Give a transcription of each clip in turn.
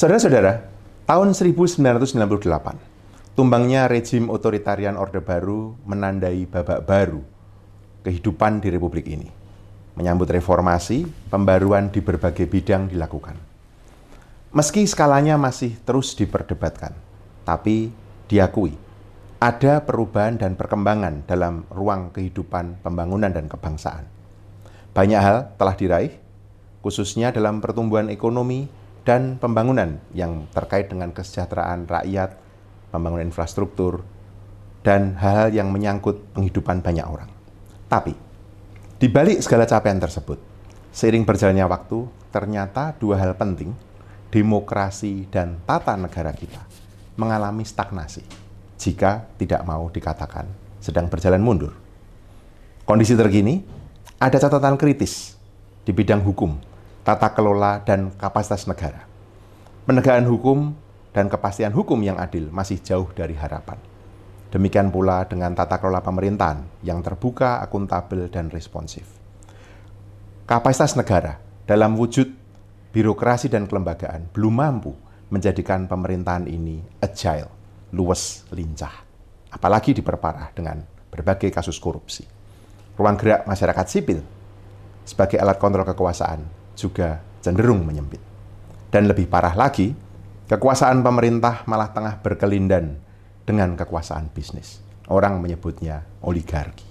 Saudara-saudara, tahun 1998, tumbangnya rejim otoritarian Orde Baru menandai babak baru kehidupan di Republik ini. Menyambut reformasi, pembaruan di berbagai bidang dilakukan. Meski skalanya masih terus diperdebatkan, tapi diakui ada perubahan dan perkembangan dalam ruang kehidupan pembangunan dan kebangsaan. Banyak hal telah diraih, khususnya dalam pertumbuhan ekonomi dan pembangunan yang terkait dengan kesejahteraan rakyat, pembangunan infrastruktur, dan hal-hal yang menyangkut penghidupan banyak orang. Tapi, di balik segala capaian tersebut, seiring berjalannya waktu, ternyata dua hal penting, demokrasi dan tata negara kita, mengalami stagnasi jika tidak mau dikatakan sedang berjalan mundur. Kondisi terkini ada catatan kritis di bidang hukum, tata kelola, dan kapasitas negara. Penegakan hukum dan kepastian hukum yang adil masih jauh dari harapan. Demikian pula dengan tata kelola pemerintahan yang terbuka, akuntabel, dan responsif. Kapasitas negara dalam wujud birokrasi dan kelembagaan belum mampu menjadikan pemerintahan ini agile, luwes, lincah. Apalagi diperparah dengan berbagai kasus korupsi ruang gerak masyarakat sipil sebagai alat kontrol kekuasaan juga cenderung menyempit. Dan lebih parah lagi, kekuasaan pemerintah malah tengah berkelindan dengan kekuasaan bisnis. Orang menyebutnya oligarki.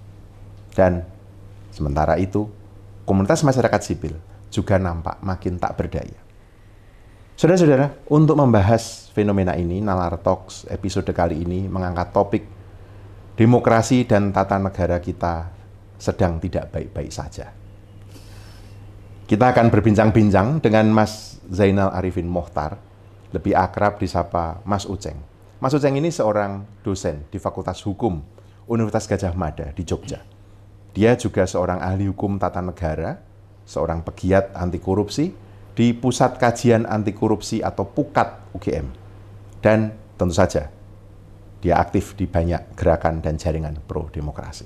Dan sementara itu, komunitas masyarakat sipil juga nampak makin tak berdaya. Saudara-saudara, untuk membahas fenomena ini, Nalar Talks episode kali ini mengangkat topik demokrasi dan tata negara kita sedang tidak baik-baik saja. Kita akan berbincang-bincang dengan Mas Zainal Arifin Mohtar, lebih akrab disapa Mas Uceng. Mas Uceng ini seorang dosen di Fakultas Hukum Universitas Gajah Mada di Jogja. Dia juga seorang ahli hukum tata negara, seorang pegiat anti korupsi di Pusat Kajian Anti Korupsi atau PUKAT UGM. Dan tentu saja, dia aktif di banyak gerakan dan jaringan pro demokrasi.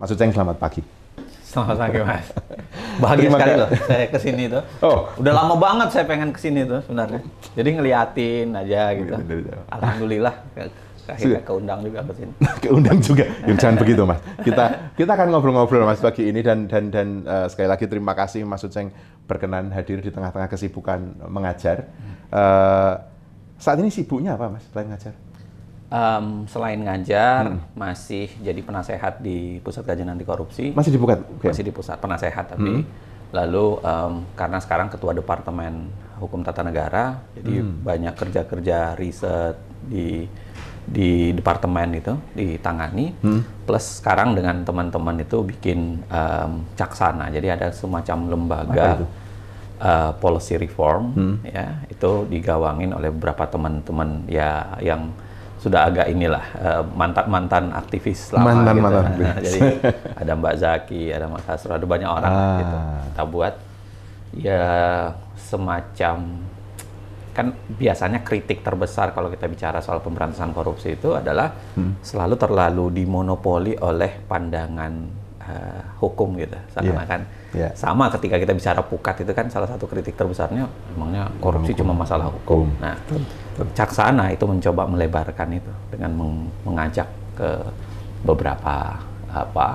Mas Uceng, selamat pagi. Selamat pagi, Mas. Bahagia Terima sekali loh saya ke sini tuh. Oh. Udah lama banget saya pengen ke sini tuh sebenarnya. Jadi ngeliatin aja gitu. Alhamdulillah akhirnya keundang juga ke sini. keundang juga. Ya, jangan begitu, Mas. Kita kita akan ngobrol-ngobrol Mas pagi ini dan dan dan uh, sekali lagi terima kasih Mas Uceng berkenan hadir di tengah-tengah kesibukan mengajar. Uh, saat ini sibuknya apa, Mas, selain ngajar? Um, selain ngajar, hmm. masih jadi penasehat di Pusat Kajian Anti Korupsi. Masih di pusat? Okay. Masih di pusat penasehat tapi. Hmm. Lalu um, karena sekarang ketua Departemen Hukum Tata Negara, jadi hmm. banyak kerja-kerja riset di di departemen itu ditangani. Hmm. Plus sekarang dengan teman-teman itu bikin um, caksana, jadi ada semacam lembaga uh, policy reform, hmm. ya itu digawangin oleh beberapa teman-teman ya yang sudah agak inilah uh, mantan mantan aktivis lama mantan, gitu. Mantan. Nah, jadi ada Mbak Zaki, ada Mas Hasro, ada banyak orang ah. gitu. Kita buat ya semacam kan biasanya kritik terbesar kalau kita bicara soal pemberantasan korupsi itu adalah hmm. selalu terlalu dimonopoli oleh pandangan uh, hukum gitu. Seakan-akan yeah. yeah. sama ketika kita bicara pukat itu kan salah satu kritik terbesarnya emangnya korupsi hukum. cuma masalah hukum. hukum. Nah, Caksana itu mencoba melebarkan itu dengan meng mengajak ke beberapa apa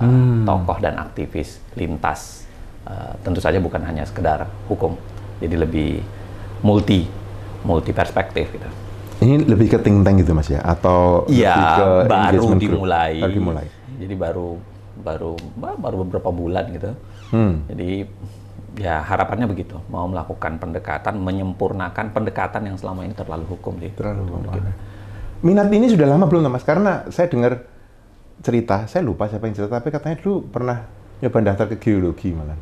uh, hmm. tokoh dan aktivis lintas uh, tentu saja bukan hanya sekedar hukum jadi lebih multi multi perspektif gitu. Ini lebih ke think tank gitu mas ya? Atau ya baru dimulai. Baru dimulai. Jadi baru baru baru beberapa bulan gitu. Hmm. jadi ya harapannya begitu mau melakukan pendekatan menyempurnakan pendekatan yang selama ini terlalu hukum sih terlalu hukum gitu. minat ini sudah lama belum mas karena saya dengar cerita saya lupa siapa yang cerita tapi katanya dulu pernah nyoba daftar ke geologi malah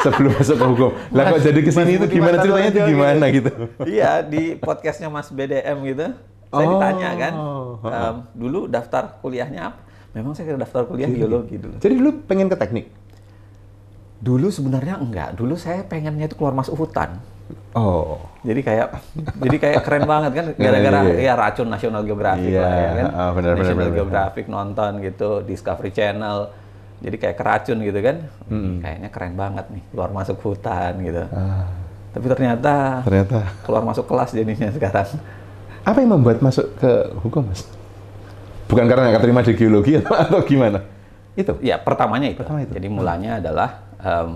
sebelum masuk ke hukum. Lah kok jadi ke sini Mas itu gimana ceritanya itu gimana gitu? Iya, di podcastnya Mas BDM gitu. Saya Oh, ditanya kan, em, dulu daftar kuliahnya apa? Memang saya daftar kuliah biologi dulu. Jadi dulu pengen ke teknik. Dulu sebenarnya enggak. Dulu saya pengennya itu keluar masuk hutan. Oh. Jadi kayak jadi kayak keren banget kan gara-gara Iya, iya. ya racun National Geographic Iya, lah ya kan. benar, benar, National benar. Geographic nonton gitu, Discovery Channel. Jadi kayak keracun gitu kan. Kayaknya keren banget nih keluar masuk hutan gitu. Ah, Tapi ternyata ternyata keluar masuk kelas jadinya sekarang. apa yang membuat masuk ke hukum, Mas? Bukan karena nggak keterima di geologi atau, atau gimana? Itu. Ya pertamanya itu. Pertama itu. Jadi mulanya adalah em,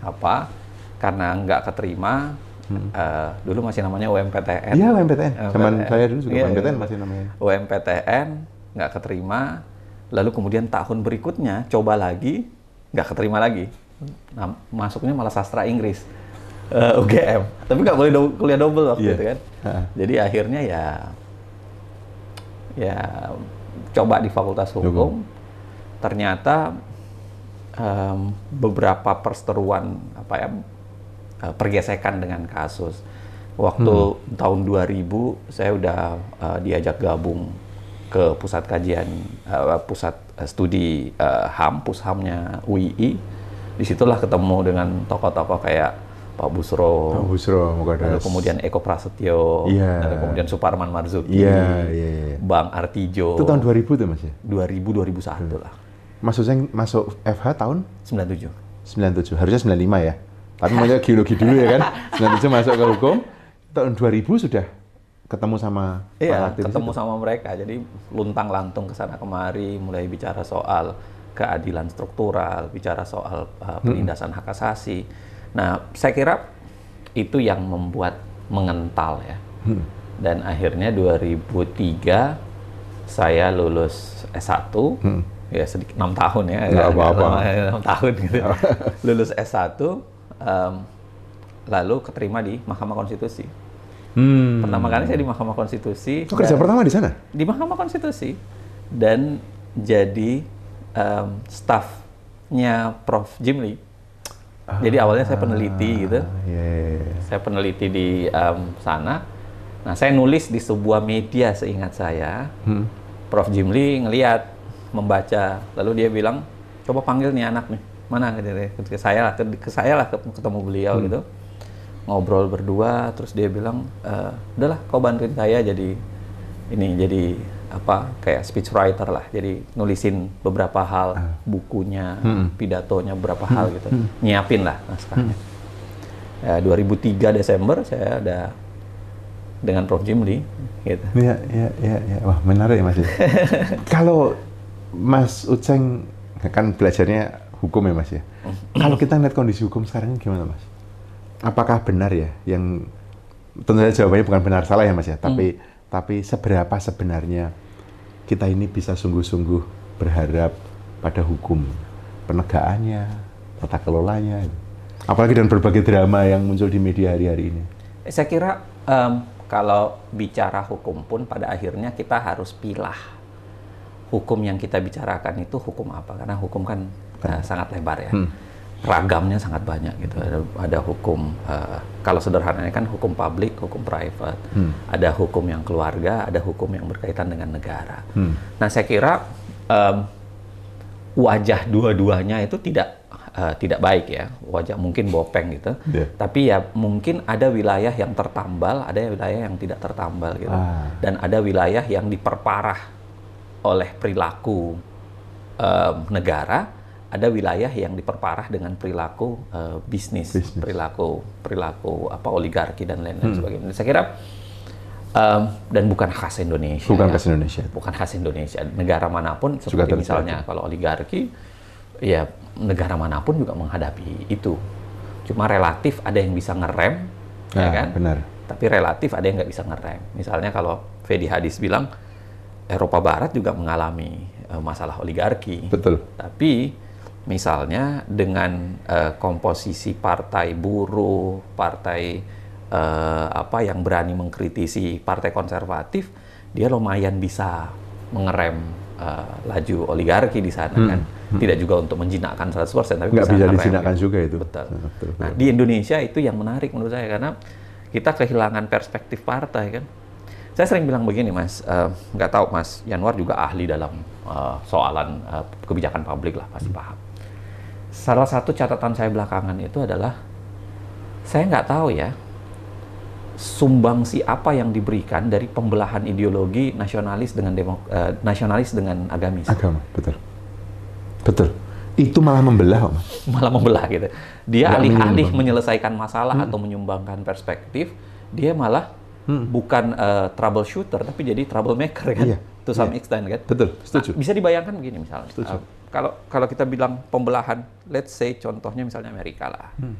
apa? Karena nggak keterima. eh, dulu masih namanya UMPTN. Hmm. Iya, UMPTN. Zaman saya dulu juga Iya, UMPTN masih namanya. UMPTN nggak keterima. Lalu kemudian tahun berikutnya coba lagi, nggak keterima lagi. Nah, masuknya malah sastra Inggris. eh, UGM. Tapi nggak boleh do- kuliah double waktu Iya. itu kan. Ha. Jadi akhirnya ya ya coba di Fakultas Hukum. Ternyata em, beberapa perseteruan apa ya eh, pergesekan dengan kasus. Waktu tahun 2000 saya udah eh, diajak gabung ke pusat kajian eh, pusat studi eh, HAM, Pushamnya UII. Di situlah ketemu dengan tokoh-tokoh kayak Pak Busro, Oh, Busro, lalu kemudian Eko Prasetyo, lalu kemudian Suparman Marzuki, Iya, iya, iya. Bang Artijo, Itu tahun 2000 tuh, Mas ya? 2000 2001 lah, Mas Hussein masuk FH tahun 97. 97, harusnya 95 ya. Tapi maunya geologi dulu ya kan. 97 masuk ke hukum, tahun 2000 sudah ketemu sama Iya, ketemu itu. sama mereka. Jadi luntang lantung ke sana kemari, mulai bicara soal keadilan struktural, bicara soal uh, penindasan hak asasi. Nah, saya kira itu yang membuat mengental ya. Hmm. Dan akhirnya 2003 saya lulus S1, ya sedikit enam tahun ya. Nggak apa-apa. enam tahun gitu. lulus S1, em, lalu keterima di Mahkamah Konstitusi. Hmm. Pertama kali saya di Mahkamah Konstitusi. Oh, kerja pertama di sana? Di Mahkamah Konstitusi. Dan jadi em, staffnya Prof. Jimli. Jadi awalnya saya peneliti gitu. Ah, Iya, iya. Saya peneliti di em, sana. Nah, saya nulis di sebuah media seingat saya. Hmm. Prof. Jimli ngeliat, membaca. Lalu dia bilang, coba panggil nih anak nih. Mana ke saya lah, ke, ke saya lah ket- ketemu beliau Hmm. gitu. Ngobrol berdua, terus dia bilang, "Eh, udahlah kau bantuin saya jadi ini jadi apa kayak speech writer lah. Jadi nulisin beberapa hal, Ah. bukunya, Hmm. pidatonya beberapa hal gitu. Nyiapin lah naskahnya. Ya, 2003 Desember saya ada dengan Prof. Jimli gitu. Iya, iya, iya, iya. Wah, menarik ya, Mas. ya. Kalau Mas Uceng kan belajarnya hukum ya, Mas ya. Kalau kita lihat kondisi hukum sekarang gimana, Mas? Apakah benar ya yang tentu saja jawabannya bukan benar salah ya, Mas ya, tapi tapi seberapa sebenarnya kita ini bisa sungguh-sungguh berharap pada hukum penegakannya, tata kelolanya. Apalagi dengan berbagai drama yang muncul di media hari-hari ini. Saya kira em, kalau bicara hukum pun pada akhirnya kita harus pilah hukum yang kita bicarakan itu hukum apa? Karena hukum kan eh, sangat lebar ya. Ragamnya sangat banyak gitu. Ada, ada hukum eh, kalau sederhananya kan hukum publik hukum private. Ada hukum yang keluarga ada hukum yang berkaitan dengan negara. Hmm. nah saya kira em, wajah dua-duanya itu tidak eh, tidak baik ya. Wajah mungkin bopeng gitu. Iya. tapi ya mungkin ada wilayah yang tertambal ada wilayah yang tidak tertambal gitu. Ah. dan ada wilayah yang diperparah oleh perilaku em, negara ada wilayah yang diperparah dengan perilaku eh, bisnis, Bisnis. perilaku perilaku apa oligarki dan lain-lain sebagainya saya kira em, dan bukan khas Indonesia Bukan ya khas Indonesia. bukan khas Indonesia. Negara mana pun seperti misalnya kalau oligarki, ya negara mana pun juga menghadapi itu. Cuma relatif ada yang bisa ngerem, ya Nah, kan? benar. Tapi relatif ada yang nggak bisa ngerem. Misalnya kalau Fedi Hadis bilang Eropa Barat juga mengalami eh, masalah oligarki. Betul. Tapi misalnya dengan eh, komposisi partai buruh, partai eh, apa yang berani mengkritisi partai konservatif, dia lumayan bisa mengerem uh, laju oligarki di sana kan. Tidak juga untuk menjinakkan 100%, tapi Hmm. Nggak bisa yang dijinakkan begitu. juga itu. Betul. Betul, betul. Nah, di Indonesia itu yang menarik menurut saya karena kita kehilangan perspektif partai kan. Saya sering bilang begini, Mas. eh, nggak tahu, Mas Yanwar juga ahli dalam eh, soalan eh, kebijakan publik lah, pasti paham. Salah satu catatan saya belakangan itu adalah saya nggak tahu ya sumbangsi apa yang diberikan dari pembelahan ideologi nasionalis dengan demo- eh, nasionalis dengan agamis. Agama, betul. Betul. Itu malah membelah, Mas. malah membelah gitu. Dia alih-alih menyelesaikan masalah atau menyumbangkan perspektif, dia malah bukan eh, troubleshooter tapi jadi troublemaker kan. Iya, To some extent kan. Betul, setuju. Nah, bisa dibayangkan begini misalnya. Setuju. eh, kalau kalau kita bilang pembelahan, let's say contohnya misalnya Amerika lah. Hmm.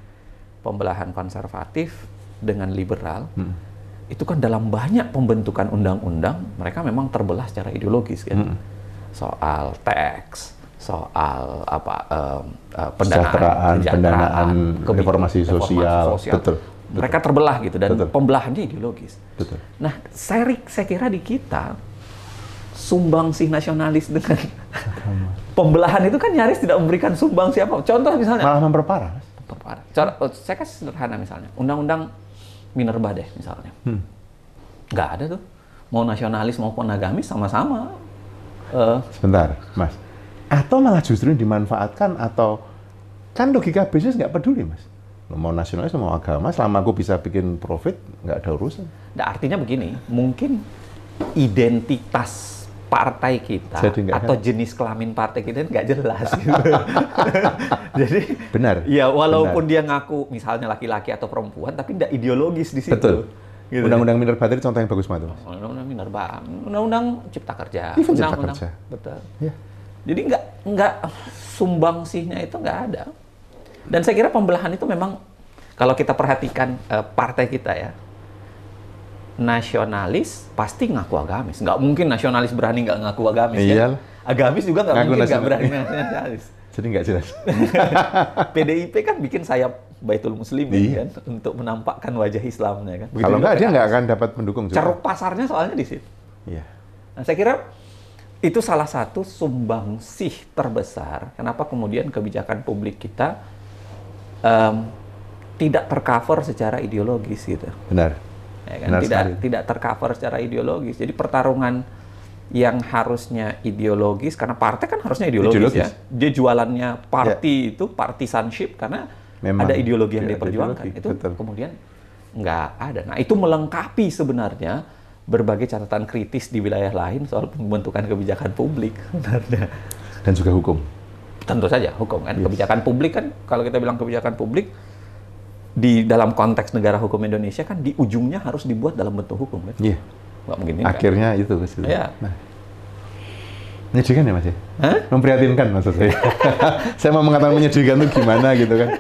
Pembelahan konservatif dengan liberal. Hmm. Itu kan dalam banyak pembentukan undang-undang mereka memang terbelah secara ideologis kan. Hmm. Soal teks, soal apa em, eh, Kesejahteraan, pendanaan, kebi- reformasi sosial, betul, Mereka terbelah gitu dan Betul. pembelahannya ideologis. Betul. Nah, saya, saya kira di kita sumbangsih nasionalis dengan pembelahan itu kan nyaris tidak memberikan sumbangsi apa. Contoh misalnya, Malah memperparah, Mas. Perparah. Cara, oh, saya kasih sederhana misalnya, undang-undang Minerba deh misalnya, Hmm. nggak ada tuh. Mau nasionalis maupun agamis sama-sama. Eh, Sebentar, Mas. Atau malah justru dimanfaatkan atau kan logika bisnis nggak peduli, Mas. Mau nasionalis, mau agama, selama aku bisa bikin profit, nggak ada urusan. Nah, artinya begini, mungkin identitas partai kita atau kan? jenis kelamin partai kita nggak jelas. gitu. Jadi Benar. ya walaupun dia ngaku misalnya laki-laki atau perempuan, tapi tidak ideologis di situ. Betul. Gitu. Undang-undang Minerba tadi contoh yang bagus banget. Undang-undang Minerba, undang-undang Cipta Kerja, Even Cipta undang-undang Kerja. betul. Ya. Jadi nggak nggak sumbangsihnya itu nggak ada. Dan saya kira pembelahan itu memang kalau kita perhatikan eh, partai kita ya, nasionalis pasti ngaku agamis. Nggak mungkin nasionalis berani nggak ngaku agamis. Iyalah. Kan? Agamis juga nggak mungkin nggak berani nasionalis. Jadi nggak jelas. PDIP kan bikin sayap Baitul Muslimin Iya. kan untuk menampakkan wajah Islamnya kan. Begitu Kalau nggak, dia nggak akan dapat pendukung juga. ceruk pasarnya soalnya di situ. Iya. Nah, saya kira itu salah satu sumbangsih terbesar kenapa kemudian kebijakan publik kita em, tidak tercover secara ideologis gitu. Benar. Ya kan? Benar tidak sekali. tidak tercover secara ideologis. Jadi pertarungan yang harusnya ideologis karena partai kan harusnya ideologis, Ideologis. ya. Dia jualannya party itu partisanship karena Memang. ada ideologi yang Ya, dia ada perjuangkan. ideologi, Itu betul. kemudian nggak ada. Nah, itu melengkapi sebenarnya berbagai catatan kritis di wilayah lain soal pembentukan kebijakan publik sebenarnya. Dan juga hukum. Tentu saja hukum kan. Kebijakan publik kan kalau kita bilang kebijakan publik di dalam konteks negara hukum Indonesia kan di ujungnya harus dibuat dalam bentuk hukum kan. Iya. Nggak mungkin ini kan. Akhirnya itu. Mas. Iya. Nah. Menyedihkan ya Mas ya? Memprihatinkan maksud saya. saya mau mengatakan menyedihkan itu gimana gitu kan.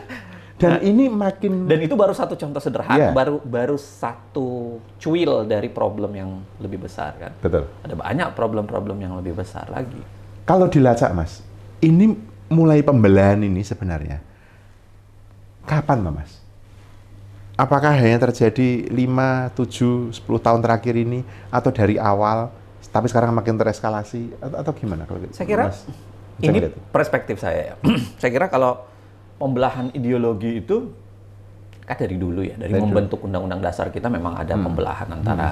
Dan ini makin Dan itu baru satu contoh sederhana, Iya. baru baru satu cuil dari problem yang lebih besar kan. betul. Ada banyak problem-problem yang lebih besar lagi. Kalau dilacak Mas, ini mulai pembelahan ini sebenarnya kapan Mas? Apakah hanya terjadi 5, 7, 10 tahun terakhir ini atau dari awal tapi sekarang makin tereskalasi atau, atau gimana kalau gitu? Saya kira Mas, ini melihat? perspektif saya. ya. saya kira kalau pembelahan ideologi itu kan dari dulu ya, dari Dari membentuk undang-undang dasar kita memang ada Hmm. pembelahan antara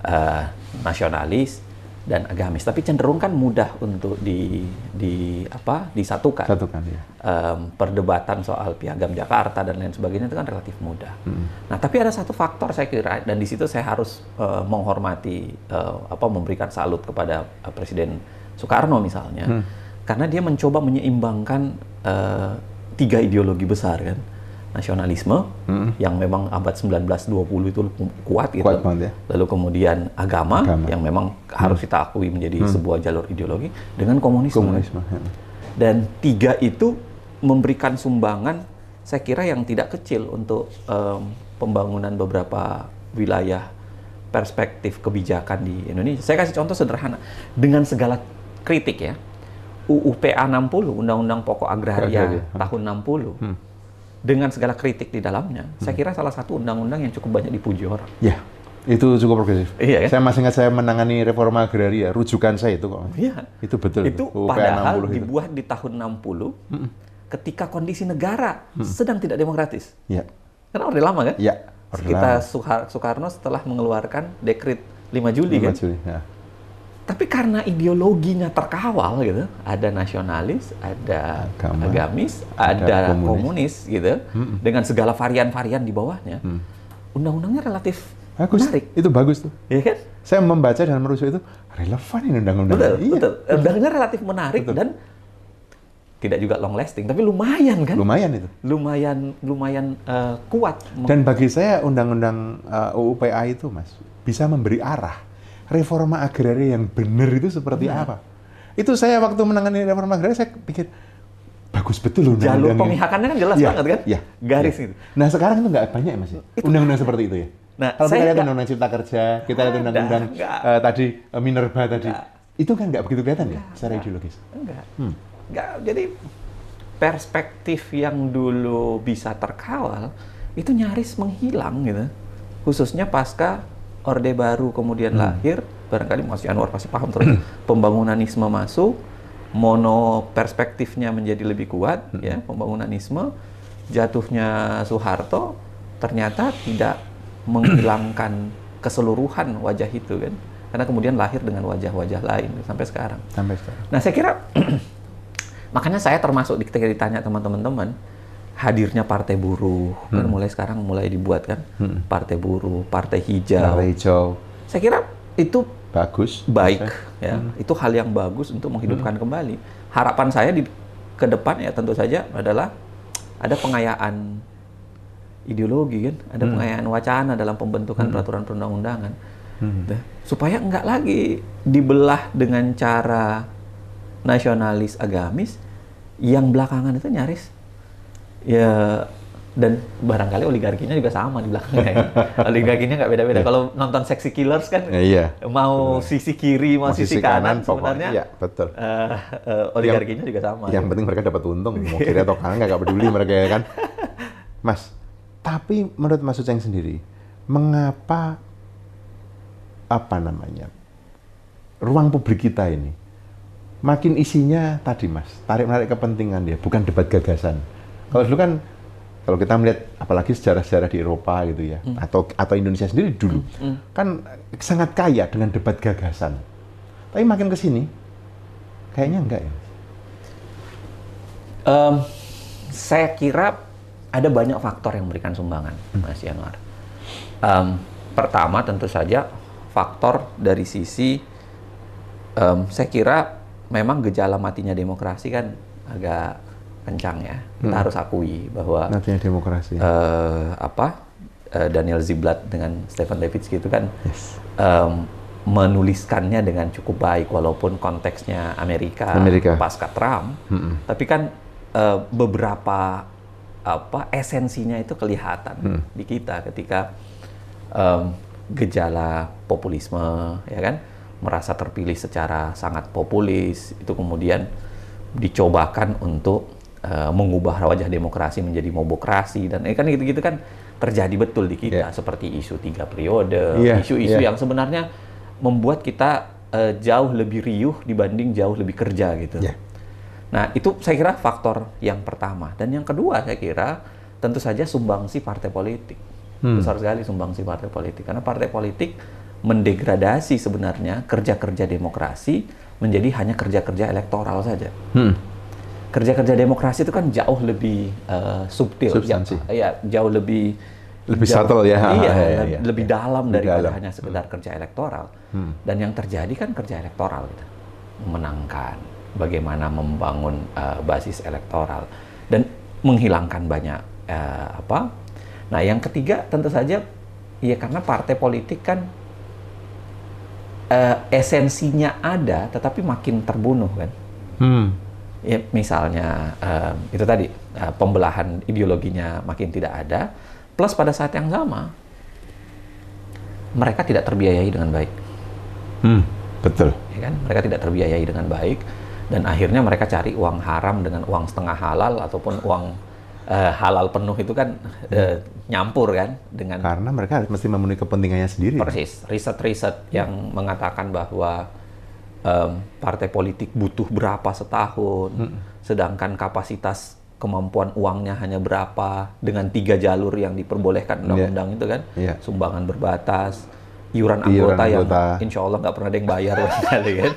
eh, nasionalis dan agamis, tapi cenderung kan mudah untuk di di apa disatukan. satu kan ya. Em, perdebatan soal piagam Jakarta dan lain sebagainya itu kan relatif mudah. Nah, tapi ada satu faktor saya kira dan di situ saya harus eh, menghormati eh, apa memberikan salut kepada eh, Presiden Soekarno misalnya, karena dia mencoba menyeimbangkan eh, tiga ideologi besar kan, nasionalisme yang memang abad 19-20 itu kuat gitu, Kuat banget ya. lalu kemudian agama, Agama. yang memang harus kita akui menjadi sebuah jalur ideologi dengan komunisme. Komunisme. ya. Dan tiga itu memberikan sumbangan, saya kira yang tidak kecil untuk em, pembangunan beberapa wilayah perspektif kebijakan di Indonesia. Saya kasih contoh sederhana, dengan segala kritik ya, UU PA 60, Undang-Undang Pokok Agraria Agraria. tahun 60, dengan segala kritik di dalamnya, saya kira salah satu undang-undang yang cukup banyak dipuji orang. Ya, Itu cukup progresif. Iya, kan? Saya masih ingat saya menangani reforma agraria, rujukan saya itu kok. Iya. Itu betul. Itu UPA padahal 60 itu. dibuat di tahun 60 ketika kondisi negara sedang tidak demokratis. Iya. Karena Orde Lama kan? Iya, Kita Soekarno setelah mengeluarkan dekrit 5 Juli 5 kan? Juli. Ya. Tapi karena ideologinya terkawal gitu, ada nasionalis, ada Agama, agamis, ada ada, komunis. komunis. gitu, dengan segala varian-varian di bawahnya, undang-undangnya relatif Bagus. menarik, Itu bagus tuh. ya kan? Saya membaca dan merujuk itu relevan ini undang-undang. Betul, Iya. betul. Undang-undangnya relatif menarik Betul. dan tidak juga long lasting, tapi lumayan kan? Lumayan itu. lumayan lumayan eh, kuat. Dan bagi saya undang-undang uh, UU PA itu, Mas, bisa memberi arah reforma agraria yang benar itu seperti Iya. apa. Itu saya waktu menangani reforma agraria saya pikir bagus betul loh Jalur pemihakannya kan jelas Iya, banget kan? Iya. Garis iya. itu. Nah sekarang itu nggak banyak ya, Mas. ya? Undang-undang seperti itu ya. Nah, Kalau kita lihat undang-undang cipta kerja, kita lihat undang-undang eh, tadi eh, minerba tadi, itu kan nggak begitu kelihatan ya secara ideologis. Enggak. Hmm. Enggak. Jadi perspektif yang dulu bisa terkawal itu nyaris menghilang gitu. Khususnya pasca Orde Baru kemudian Hmm. lahir, barangkali Mas Anwar pasti paham terus pembangunanisme masuk, mono perspektifnya menjadi lebih kuat Hmm. ya, pembangunanisme jatuhnya Soeharto ternyata tidak menghilangkan keseluruhan wajah itu kan. Karena kemudian lahir dengan wajah-wajah lain sampai sekarang. Sampai sekarang. Nah, saya kira makanya saya termasuk di- ketika ditanya teman-teman hadirnya partai buruh kan mulai sekarang mulai dibuat kan partai buruh, partai hijau. Warna hijau Saya kira itu bagus. baik Saya- ya. Itu hal yang bagus untuk menghidupkan kembali. Harapan saya di ke depan ya tentu saja adalah ada pengayaan ideologi kan, ada pengayaan wacana dalam pembentukan peraturan perundang-undangan. Dah. Supaya enggak lagi dibelah dengan cara nasionalis agamis yang belakangan itu nyaris ya dan barangkali oligarkinya juga sama di belakangnya. ya. oligarkinya nggak beda-beda. Kalau nonton Sexy Killers kan Eh, iya. mau sisi kiri mau, Mau sisi, kanan, pokoknya, sebenarnya iya, betul. eh, eh, oligarkinya juga sama. Yang gitu. penting mereka dapat untung, mau kiri atau kanan nggak peduli mereka ya kan. Mas, tapi menurut Mas Uceng sendiri, mengapa apa namanya ruang publik kita ini makin isinya tadi Mas tarik menarik kepentingan dia, bukan debat gagasan. Kalau dulu kan kalau kita melihat apalagi sejarah-sejarah di Eropa gitu ya, atau atau Indonesia sendiri dulu kan sangat kaya dengan debat gagasan. Tapi makin ke sini kayaknya enggak ya. Em, saya kira ada banyak faktor yang memberikan sumbangan, Mas Yanwar. Em, pertama tentu saja faktor dari sisi, em, saya kira memang gejala matinya demokrasi kan agak kencang ya. Kita harus akui bahwa Nantinya demokrasi. eh, apa eh, Daniel Ziblatt dengan Stephen Levitsky itu kan em, menuliskannya dengan cukup baik walaupun konteksnya Amerika, Amerika. pasca Trump, tapi kan eh, beberapa apa esensinya itu kelihatan di kita ketika em, gejala populisme ya kan merasa terpilih secara sangat populis itu kemudian dicobakan untuk eh, mengubah wajah demokrasi menjadi mobokrasi dan eh, kan gitu-gitu kan terjadi betul di kita Iya. seperti isu tiga periode Iya, isu-isu iya. yang sebenarnya membuat kita eh, jauh lebih riuh dibanding jauh lebih kerja gitu Iya. Nah, itu saya kira faktor yang pertama. Dan yang kedua saya kira tentu saja sumbangsi partai politik. Besar sekali sumbangsi partai politik. Karena partai politik mendegradasi sebenarnya kerja-kerja demokrasi menjadi hanya kerja-kerja elektoral saja. Hmm. Kerja-kerja demokrasi itu kan jauh lebih eh, subtil. Substansi. Ya, ya, jauh lebih Lebih jauh- subtle ya. Iya, Iya, iya, le- iya. lebih Iya. dalam daripada dalam. hanya sekedar kerja elektoral. Dan yang terjadi kan kerja elektoral gitu. Memenangkan, bagaimana membangun eh, basis elektoral dan menghilangkan banyak eh, apa? Nah, yang ketiga tentu saja ya karena partai politik kan eh, esensinya ada tetapi makin terbunuh kan. Hmm. Ya, misalnya em, itu tadi eh, pembelahan ideologinya makin tidak ada, plus pada saat yang sama mereka tidak terbiayai dengan baik, Hmm. Betul. ya kan? Mereka tidak terbiayai dengan baik dan akhirnya mereka cari uang haram dengan uang setengah halal ataupun uang uh, halal penuh itu kan uh, nyampur kan dengan karena mereka mesti memenuhi kepentingannya sendiri. Persis, riset-riset yang mengatakan bahwa um, partai politik butuh berapa setahun, hmm. sedangkan kapasitas kemampuan uangnya hanya berapa dengan tiga jalur yang diperbolehkan undang-undang yeah. itu kan, yeah. sumbangan berbatas, iuran anggota, iuran anggota. yang insya Allah nggak pernah ada yang bayar kali kan.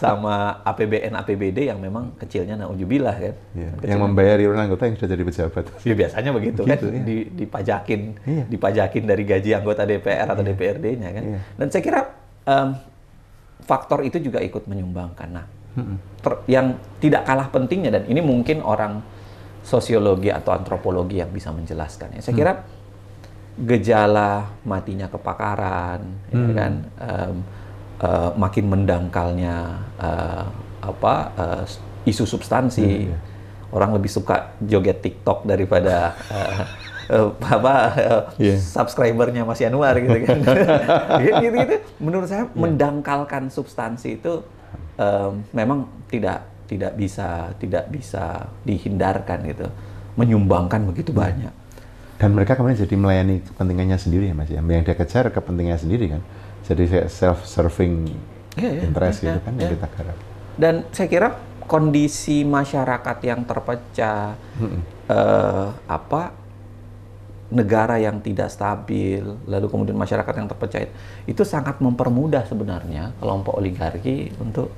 sama APBN APBD yang memang kecilnya naujubillah kan. Iya. Yang membayar iuran anggota yang sudah jadi pejabat. Ya biasanya begitu, kan, begitu kan, iya. di, dipajakin, iya. dipajakin dari gaji anggota DPR atau iya. DPRD-nya kan. Iya. Dan saya kira um, faktor itu juga ikut menyumbangkan. Nah, ter, yang tidak kalah pentingnya dan ini mungkin orang sosiologi atau antropologi yang bisa menjelaskan. Ya. Saya kira gejala matinya kepakaran, hmm. ya kan. Um, uh, makin mendangkalnya uh, apa uh, isu substansi. Hmm, yeah. Orang lebih suka joget TikTok daripada uh, uh, apa uh, yeah. subscribernya Mas Yanuar gitu kan. gitu, gitu, gitu. Menurut saya yeah. mendangkalkan substansi itu um, memang tidak tidak bisa tidak bisa dihindarkan gitu. Menyumbangkan begitu yeah. banyak. Dan mereka kemudian jadi melayani kepentingannya sendiri ya Mas ya. Yang dia kejar kepentingannya sendiri kan jadi self-serving yeah, yeah, interest yeah, gitu kan yeah. yang kita garap. Dan saya kira kondisi masyarakat yang terpecah, hmm. uh, apa negara yang tidak stabil, lalu kemudian masyarakat yang terpecah itu sangat mempermudah sebenarnya kelompok oligarki untuk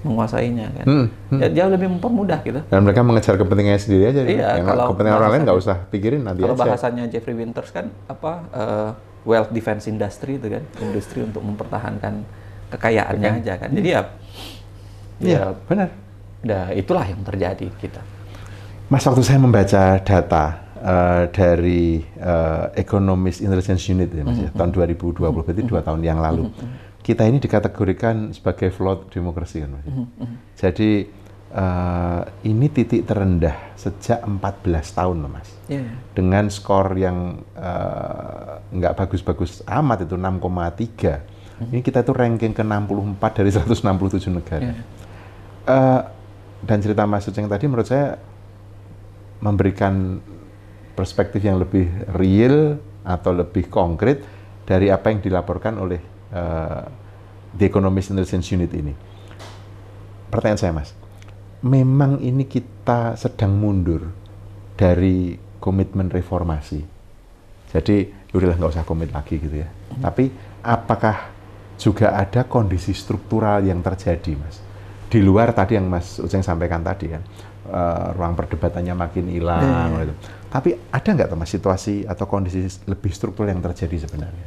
menguasainya kan. Hmm, hmm. Ya, jauh lebih mempermudah gitu. Dan mereka mengejar kepentingannya sendiri aja. Iya, kalau kepentingan orang lain nggak usah pikirin nanti Kalau bahasanya Jeffrey Winters kan apa uh, wealth defense industry itu kan, industri untuk mempertahankan kekayaannya aja kan. Jadi ya, ya, ya benar. Nah, itulah yang terjadi kita. Mas, waktu saya membaca data uh, dari uh, Economist Intelligence Unit ya, Mas, mm -hmm. ya, tahun 2020 mm -hmm. berarti dua tahun yang lalu, mm -hmm. kita ini dikategorikan sebagai flawed demokrasi kan, Mas. Mm -hmm. Jadi uh, ini titik terendah sejak 14 tahun loh mas. Yeah. Dengan skor yang uh, nggak bagus-bagus amat itu 6,3. Mm-hmm. Ini kita itu ranking ke 64 dari 167 negara. Yeah. Uh, dan cerita Mas Uceng tadi menurut saya memberikan perspektif yang lebih real atau lebih konkret dari apa yang dilaporkan oleh uh, The Economist Intelligence Unit ini. Pertanyaan saya, Mas, memang ini kita sedang mundur dari komitmen reformasi. Jadi, ya udahlah nggak usah komit lagi gitu ya. Hmm. Tapi apakah juga ada kondisi struktural yang terjadi, Mas? Di luar tadi yang Mas Uceng sampaikan tadi kan, uh, ruang perdebatannya makin hilang. Hmm. Gitu. Tapi ada nggak Mas situasi atau kondisi lebih struktural yang terjadi sebenarnya?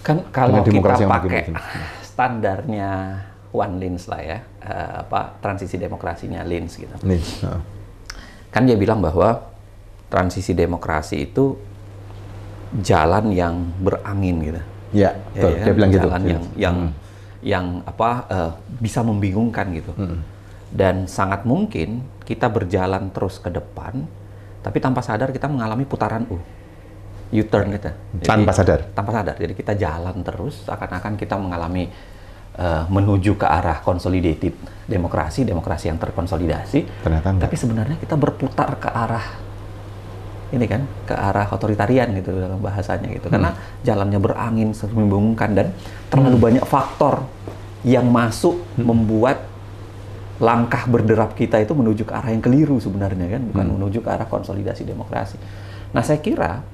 Kan kalau kita pakai standarnya one lens lah ya, uh, apa transisi demokrasinya lens gitu. Lens. Uh. Kan dia bilang bahwa transisi demokrasi itu jalan yang berangin gitu. Ya, ya, ya dia bilang gitu. Jalan yang yang hmm. yang apa uh, bisa membingungkan gitu. Hmm. Dan sangat mungkin kita berjalan terus ke depan, tapi tanpa sadar kita mengalami putaran U. U-turn kita. Jadi, tanpa sadar. Tanpa sadar. Jadi kita jalan terus, akan-akan kita mengalami uh, menuju ke arah consolidated demokrasi, demokrasi yang terkonsolidasi. Ternyata enggak. Tapi sebenarnya kita berputar ke arah ini kan, ke arah otoritarian gitu dalam bahasanya gitu. Hmm. Karena jalannya berangin, membingungkan dan terlalu hmm. banyak faktor yang masuk hmm. membuat langkah berderap kita itu menuju ke arah yang keliru sebenarnya kan, bukan hmm. menuju ke arah konsolidasi demokrasi. Nah, saya kira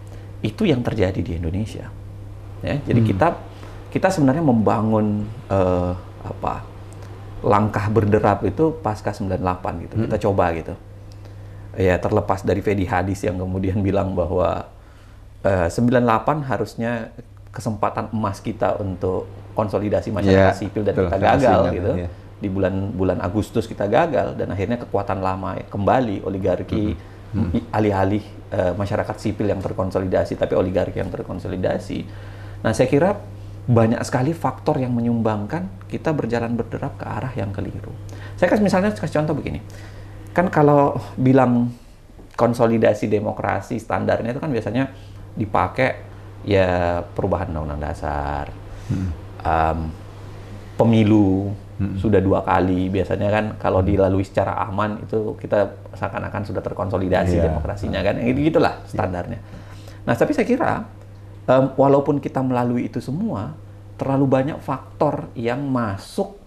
itu yang terjadi di Indonesia. Ya, jadi hmm. kita kita sebenarnya membangun uh, apa langkah berderap itu pasca 98 gitu. Hmm. Kita coba gitu. Ya terlepas dari Fedi Hadis yang kemudian bilang bahwa uh, eh, 98 harusnya kesempatan emas kita untuk konsolidasi masyarakat yeah, sipil dan kita gagal gitu. Yeah. Di bulan-bulan Agustus kita gagal dan akhirnya kekuatan lama kembali oligarki hmm. alih-alih uh, masyarakat sipil yang terkonsolidasi tapi oligarki yang terkonsolidasi. Nah, saya kira banyak sekali faktor yang menyumbangkan kita berjalan berderap ke arah yang keliru. Saya kasih misalnya kasih contoh begini. Kan kalau bilang konsolidasi demokrasi standarnya itu kan biasanya dipakai ya perubahan undang-undang dasar, hmm. um, pemilu sudah dua kali biasanya kan kalau dilalui secara aman itu kita seakan-akan sudah terkonsolidasi Iya. demokrasinya kan gitu gitulah standarnya. Nah tapi saya kira em, walaupun kita melalui itu semua terlalu banyak faktor yang masuk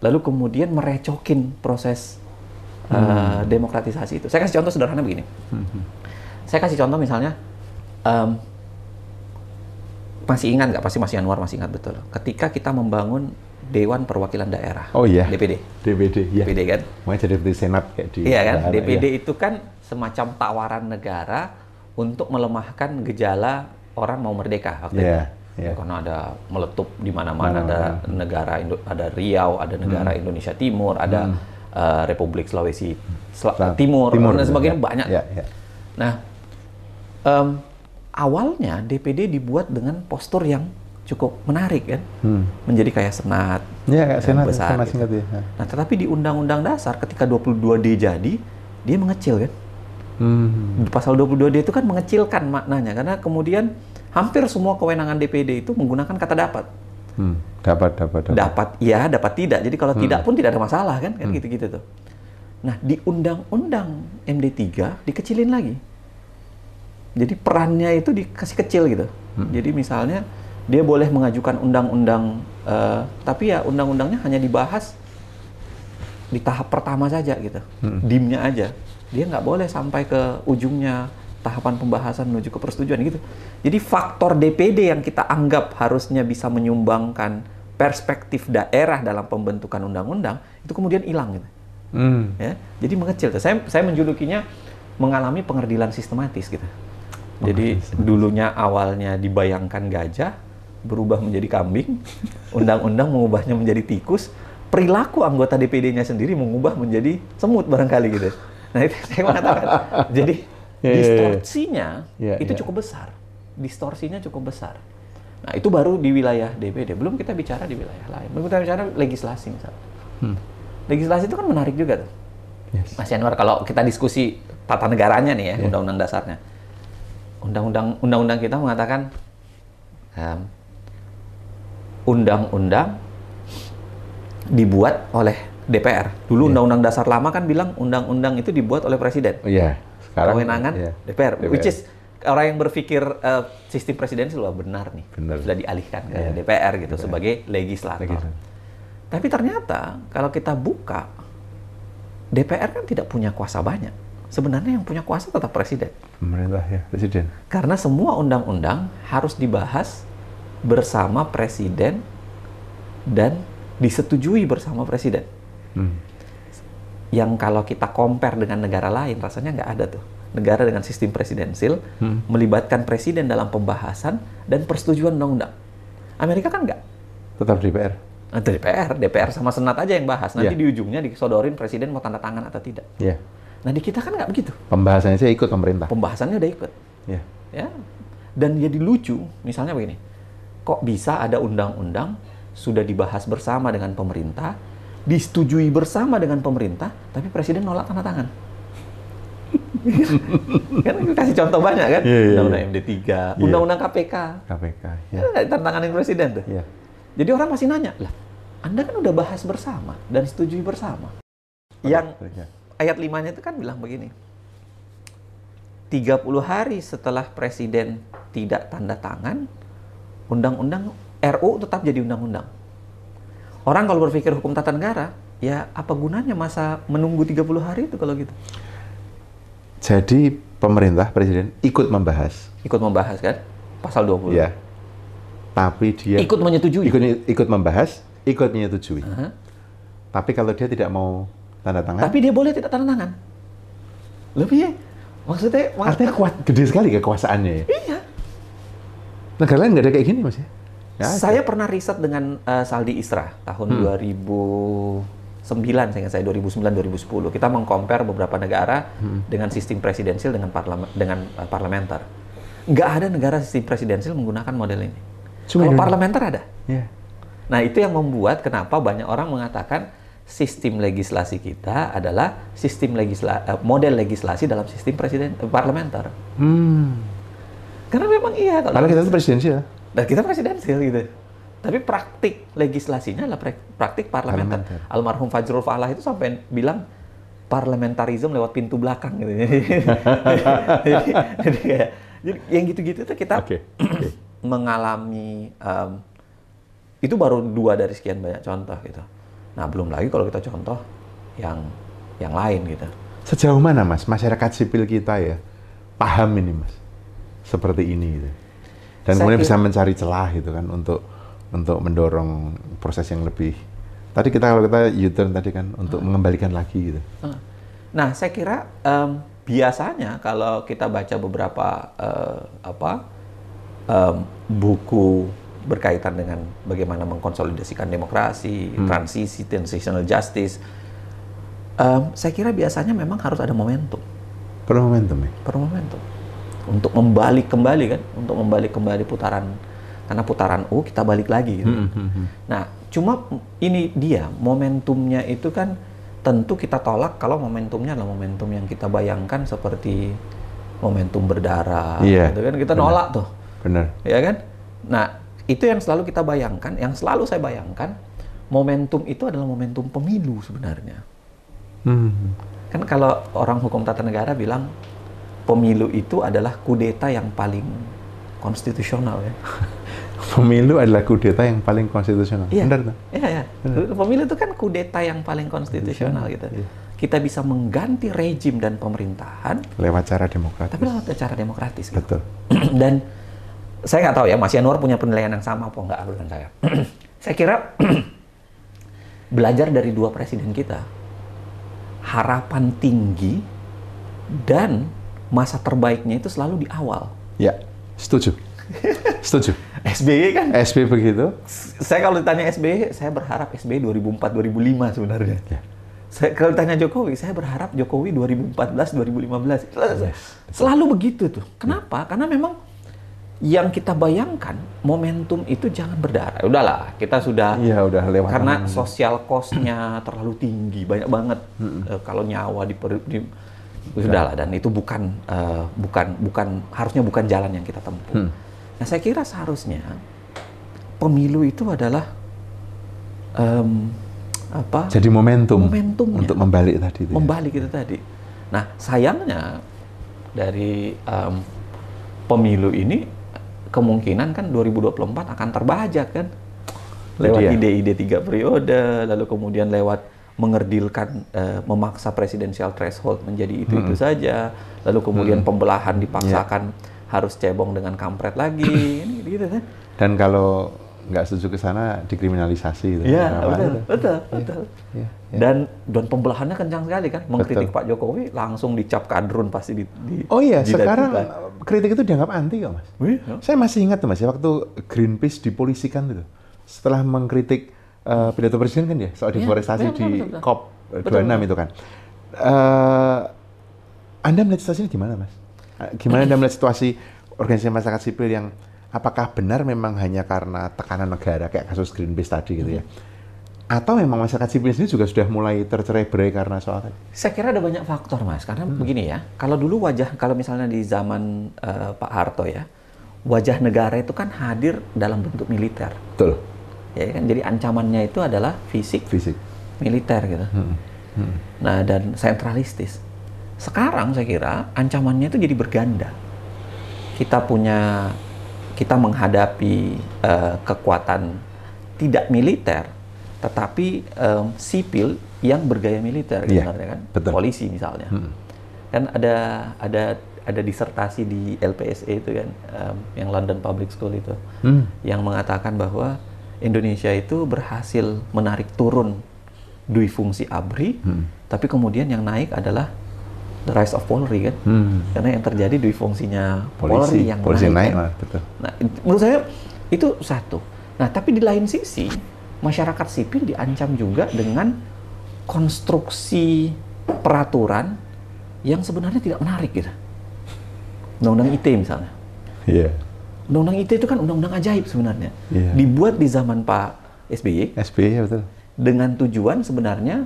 lalu kemudian merecokin proses eh, demokratisasi itu. Saya kasih contoh sederhana begini. Saya kasih contoh misalnya em, masih ingat nggak pasti Mas Yanwar masih ingat betul ketika kita membangun Dewan Perwakilan Daerah Oh iya. DPD DPD, ya. DPD kan Mau jadi seperti senat kayak di iya kan daerah, DPD ya. itu kan semacam tawaran negara untuk melemahkan gejala orang mau merdeka waktu Iya, itu iya. karena ada meletup di mana-mana ada Mana-mana. negara Indo- ada Riau ada negara Hmm. Indonesia Timur ada eh, Republik Sulawesi Sel- Timur, Timur, dan sebagainya ya. banyak Ya, ya. Nah, em, awalnya DPD dibuat dengan postur yang cukup menarik kan, Hmm. menjadi kayak senat, Ya, kayak yang senat, besar senat gitu. ya. Nah, tetapi di Undang-Undang Dasar ketika 22D jadi, dia mengecil kan. Hmm. Pasal 22D itu kan mengecilkan maknanya karena kemudian hampir semua kewenangan DPD itu menggunakan kata dapat. Hmm. Dapat, dapat, dapat. Dapat ya, dapat tidak. Jadi kalau tidak pun tidak ada masalah kan, kan gitu-gitu tuh. Nah, di Undang-Undang MD3 dikecilin lagi. Jadi perannya itu dikasih kecil gitu. Jadi misalnya dia boleh mengajukan undang-undang, eh, tapi ya undang-undangnya hanya dibahas di tahap pertama saja gitu, dimnya aja. Dia nggak boleh sampai ke ujungnya tahapan pembahasan menuju ke persetujuan gitu. Jadi faktor DPD yang kita anggap harusnya bisa menyumbangkan perspektif daerah dalam pembentukan undang-undang itu kemudian hilang gitu. Hmm. Ya, jadi mengecil. tuh. Saya saya menjulukinya mengalami pengerdilan sistematis gitu. Jadi dulunya awalnya dibayangkan gajah berubah menjadi kambing, undang-undang mengubahnya menjadi tikus, perilaku anggota DPD-nya sendiri mengubah menjadi semut barangkali gitu. Nah itu saya mengatakan. Jadi Ya, ya, ya. distorsinya Ya, itu ya. cukup besar, distorsinya cukup besar. Nah itu baru di wilayah DPD. Belum kita bicara di wilayah lain. Belum kita bicara legislasi misalnya. Legislasi itu kan menarik juga tuh. Yes. Mas Yanwar, kalau kita diskusi tata negaranya nih ya, Iya. undang-undang dasarnya. Undang-undang undang-undang kita mengatakan em, undang-undang dibuat oleh DPR. Dulu Iya. undang-undang dasar lama kan bilang undang-undang itu dibuat oleh presiden. Oh iya. Sekarang Kewenangan iya. DPR. DPR. Which is orang yang berpikir eh, sistem presidensial wah benar nih. Benar. Sudah dialihkan ke Iya. DPR gitu sebagai legislator. Legislator. Tapi ternyata kalau kita buka DPR kan tidak punya kuasa banyak. Sebenarnya yang punya kuasa tetap presiden. pemerintah ya, presiden. Karena semua undang-undang harus dibahas bersama presiden dan disetujui bersama presiden. Hmm. Yang kalau kita compare dengan negara lain rasanya nggak ada tuh. Negara dengan sistem presidensil Hmm. melibatkan presiden dalam pembahasan dan persetujuan undang-undang. Amerika kan nggak. Tetap DPR. Nah, DPR, DPR sama Senat aja yang bahas. Nanti Iya. di ujungnya disodorin presiden mau tanda tangan atau tidak. Ya. Nah di kita kan nggak begitu. Pembahasannya saya ikut pemerintah. Pembahasannya udah ikut. Ya. ya dan jadi lucu misalnya begini kok bisa ada undang-undang sudah dibahas bersama dengan pemerintah disetujui bersama dengan pemerintah tapi presiden nolak tanda tangan kan kita kasih contoh banyak kan Iya, iya, undang-undang iya. MD3 Iya. undang-undang KPK KPK. Ya. kan nggak ditantanganin presiden tuh Ya. jadi orang masih nanya lah anda kan udah bahas bersama dan setujui bersama yang Ya. ayat 5-nya itu kan bilang begini. 30 hari setelah presiden tidak tanda tangan, undang-undang RU tetap jadi undang-undang. Orang kalau berpikir hukum tata negara, ya apa gunanya masa menunggu 30 hari itu kalau gitu? Jadi pemerintah presiden ikut membahas. Ikut membahas kan? Pasal 20. Ya. Tapi dia Ikut menyetujui. ikut ikut membahas, ikut menyetujui. Aha. Tapi kalau dia tidak mau tanda tangan, Tapi dia boleh tidak tanda tangan. Lebih ya? Maksudnya, mak- artinya kuat gede sekali kekuasaannya ya. iya. Negara lain nggak ada kayak gini mas ya? Saya pernah riset dengan eh, Saldi Isra tahun 2009 saya ingat saya 2009 2010 kita mengcompare beberapa negara dengan sistem presidensil dengan parlemen dengan eh, parlementer. Nggak ada negara sistem presidensil menggunakan model ini. Cuma Kalau parlementer ada. Ya. Nah, itu yang membuat kenapa banyak orang mengatakan sistem legislasi kita adalah sistem legisla eh, model legislasi dalam sistem presiden eh, parlementer. Hmm. Karena memang iya kalau Karena kita itu presidensial. dan kita presidensil gitu. Tapi praktik legislasinya adalah pra- praktik parlementer. Parlementer. Almarhum Fajrul Falah itu sampai bilang parlamentarisme lewat pintu belakang gitu. jadi, jadi kayak jadi yang gitu-gitu tuh kita. Oke. mengalami em, itu baru dua dari sekian banyak contoh gitu. Nah belum lagi kalau kita contoh yang yang lain gitu. Sejauh mana mas masyarakat sipil kita ya paham ini mas seperti ini gitu. Dan Saya kemudian kira- bisa mencari celah gitu kan untuk untuk mendorong proses yang lebih. Tadi kita kalau kita U-turn tadi kan untuk mengembalikan lagi gitu. Nah, saya kira em, biasanya kalau kita baca beberapa eh, apa em, buku berkaitan dengan bagaimana mengkonsolidasikan demokrasi, transisi, transitional justice, em, saya kira biasanya memang harus ada momentum, Perlu momentum ya. perlu momentum untuk membalik kembali kan, untuk membalik kembali putaran karena putaran U kita balik lagi. Gitu. Nah, cuma ini dia momentumnya itu kan tentu kita tolak kalau momentumnya adalah momentum yang kita bayangkan seperti momentum berdarah, Iya, gitu kan kita benar. nolak tuh, Benar. ya kan? Nah, itu yang selalu kita bayangkan, yang selalu saya bayangkan, momentum itu adalah momentum pemilu sebenarnya. Hmm. Kan kalau orang hukum tata negara bilang pemilu itu adalah kudeta yang paling konstitusional ya. Pemilu adalah kudeta yang paling konstitusional. Iya. Benar. Iya, iya. Pemilu itu kan kudeta yang paling konstitusional gitu. Iya. Kita bisa mengganti rejim dan pemerintahan, Lewat cara demokratis. tapi lewat cara demokratis. Gitu. Betul. dan saya nggak tahu ya, Mas Yanwar punya penilaian yang sama apa enggak dengan saya. saya kira belajar dari dua presiden kita, harapan tinggi dan masa terbaiknya itu selalu di awal. Ya, setuju. setuju. SBY kan, SB begitu. saya kalau ditanya SBY, saya berharap SBY 2004-2005 sebenarnya. Ya. Saya kalau tanya Jokowi, saya berharap Jokowi 2014 2015. Selalu begitu tuh. Kenapa? Karena memang yang kita bayangkan momentum itu jangan berdarah. Udahlah, kita sudah Iya, udah lewat. karena sosial cost-nya terlalu tinggi, banyak banget Eh, kalau nyawa di, di sudahlah dan itu bukan eh, bukan bukan harusnya bukan jalan yang kita tempuh. Nah, saya kira seharusnya pemilu itu adalah em, apa? Jadi momentum. Momentumnya. Untuk membalik tadi. itu ya. membalik itu tadi. Nah, sayangnya dari em, pemilu ini kemungkinan kan 2024 akan terbajak kan lewat ide-ide tiga periode, lalu kemudian lewat mengerdilkan, eh, memaksa presidensial threshold menjadi itu itu saja, lalu kemudian pembelahan dipaksakan harus cebong dengan kampret lagi, ini gitu kan? Dan kalau nggak setuju ke sana dikriminalisasi. Gitu. Iya, Apa betul, itu? betul, betul. Iya, iya. Dan dan pembelahannya kencang sekali kan, mengkritik Betul. Pak Jokowi langsung dicap kadrun pasti di, di Oh iya, di- sekarang kritik itu dianggap anti kok mas. Iya. Saya masih ingat tuh mas, ya waktu Greenpeace dipolisikan tuh, setelah mengkritik eh, pidato presiden kan ya soal Iya, deforestasi betul, di betul, betul. COP Betul, 26 betul. itu kan. Eh, anda melihat situasi ini gimana mas? Eh, Gimana Anda melihat situasi organisasi masyarakat sipil yang apakah benar memang hanya karena tekanan negara kayak kasus Greenpeace tadi gitu ya? Atau memang masyarakat sipil sendiri juga sudah mulai tercerai-berai karena soal tadi? Saya kira ada banyak faktor mas, karena Hmm. begini ya, kalau dulu wajah, kalau misalnya di zaman eh, Pak Harto ya, wajah negara itu kan hadir dalam bentuk militer, Betul, ya kan, jadi ancamannya itu adalah fisik, fisik. militer gitu. Nah dan sentralistis. Sekarang saya kira ancamannya itu jadi berganda. Kita punya, kita menghadapi eh, kekuatan tidak militer, tetapi em, sipil yang bergaya militer Iya, sebenarnya kan, betul. polisi misalnya. Kan ada ada ada disertasi di LPSA itu kan, em, yang London Public School itu, Hmm. yang mengatakan bahwa Indonesia itu berhasil menarik turun dui fungsi ABRI, tapi kemudian yang naik adalah the rise of Polri kan, Hmm. karena yang terjadi dui fungsinya Polri, yang polisi naik. naik, kan. malah, betul. Nah, menurut saya itu satu. Nah, tapi di lain sisi masyarakat sipil diancam juga dengan konstruksi peraturan yang sebenarnya tidak menarik gitu. Undang-undang ITE misalnya. Iya. Undang-undang ITE itu kan undang-undang ajaib sebenarnya. Iya. Dibuat di zaman Pak SBY SBY ya betul. dengan tujuan sebenarnya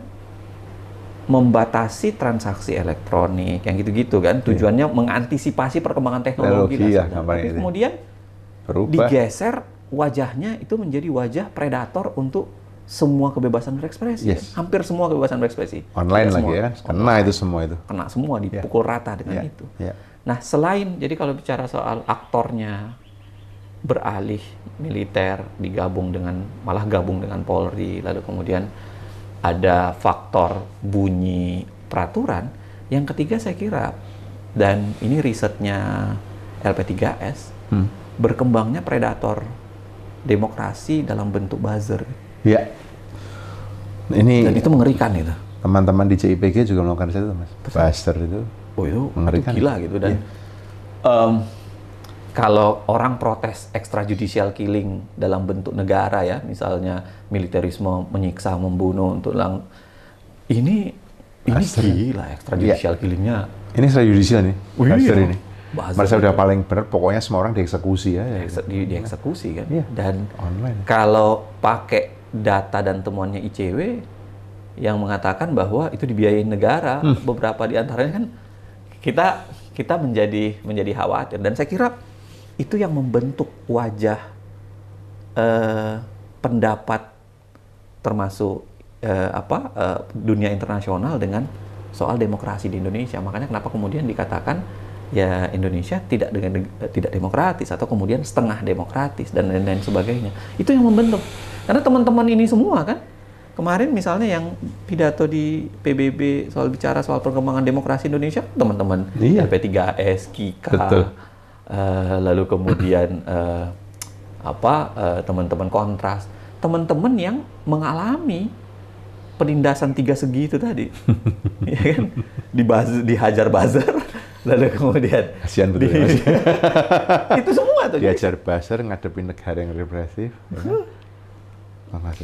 membatasi transaksi elektronik yang gitu-gitu kan. Tujuannya mengantisipasi perkembangan teknologi. Ya, sebenarnya. gampang Tapi itu. kemudian Berubah. digeser wajahnya itu menjadi wajah predator untuk semua kebebasan berekspresi. Yes. Hampir semua kebebasan berekspresi. Online Tidak lagi semua. ya kan? Kena itu semua itu. Kena semua, dipukul rata dengan Ya, itu. ya. Nah, selain jadi kalau bicara soal aktornya beralih militer digabung dengan malah gabung dengan Polri lalu kemudian ada faktor bunyi peraturan yang ketiga saya kira dan ini risetnya LP3S Hmm. berkembangnya predator demokrasi dalam bentuk buzzer Ya. Ini dan itu mengerikan itu teman-teman di CIPG juga melakukan itu, Mas. Buster itu. oh itu, itu Mengerikan. gila gitu dan em, kalau orang protes extrajudicial killing dalam bentuk negara ya misalnya militerisme menyiksa membunuh untuk lang ini ini gila extrajudicial killingnya Ini secara judicial nih. Oh, iya. Ini. Merasa udah paling benar, pokoknya semua orang dieksekusi ya. ya. Di, dieksekusi kan Iya. dan Online. kalau pakai data dan temuannya ICW yang mengatakan bahwa itu dibiayain negara Hmm. beberapa di antaranya kan kita kita menjadi menjadi khawatir dan saya kira itu yang membentuk wajah eh, pendapat termasuk eh, apa eh, dunia internasional dengan soal demokrasi di Indonesia makanya kenapa kemudian dikatakan ya Indonesia tidak dengan eh, tidak demokratis atau kemudian setengah demokratis dan lain-lain sebagainya itu yang membentuk karena teman-teman ini semua kan kemarin misalnya yang pidato di PBB soal bicara soal perkembangan demokrasi Indonesia teman-teman Iya. LP3S KIKA Betul. Eh, lalu kemudian eh, apa eh, teman-teman kontras teman-teman yang mengalami penindasan tiga segi itu tadi ya kan di dihajar buzzer lalu kemudian Kasihan betul di- ya, itu semua tuh Jadi, Diajar buzzer ngadepin negara yang represif. ya kan?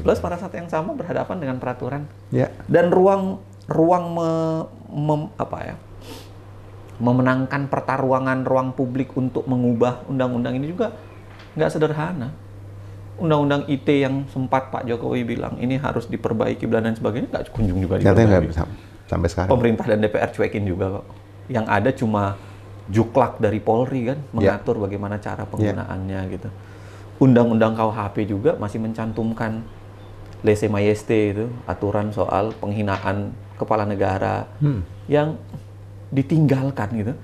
Plus pada saat yang sama berhadapan dengan peraturan Ya. dan ruang ruang me- mem- apa ya memenangkan pertarungan ruang publik untuk mengubah undang-undang ini juga nggak sederhana. Undang-undang IT yang sempat Pak Jokowi bilang ini harus diperbaiki dan lain sebagainya nggak kunjung juga diperbaiki. bisa sampai sekarang. Pemerintah dan DPR cuekin juga kok. Yang ada cuma juklak dari Polri kan mengatur bagaimana cara penggunaannya gitu. Undang-undang KUHP juga masih mencantumkan lese majeste itu aturan soal penghinaan kepala negara Hmm. yang ditinggalkan gitu.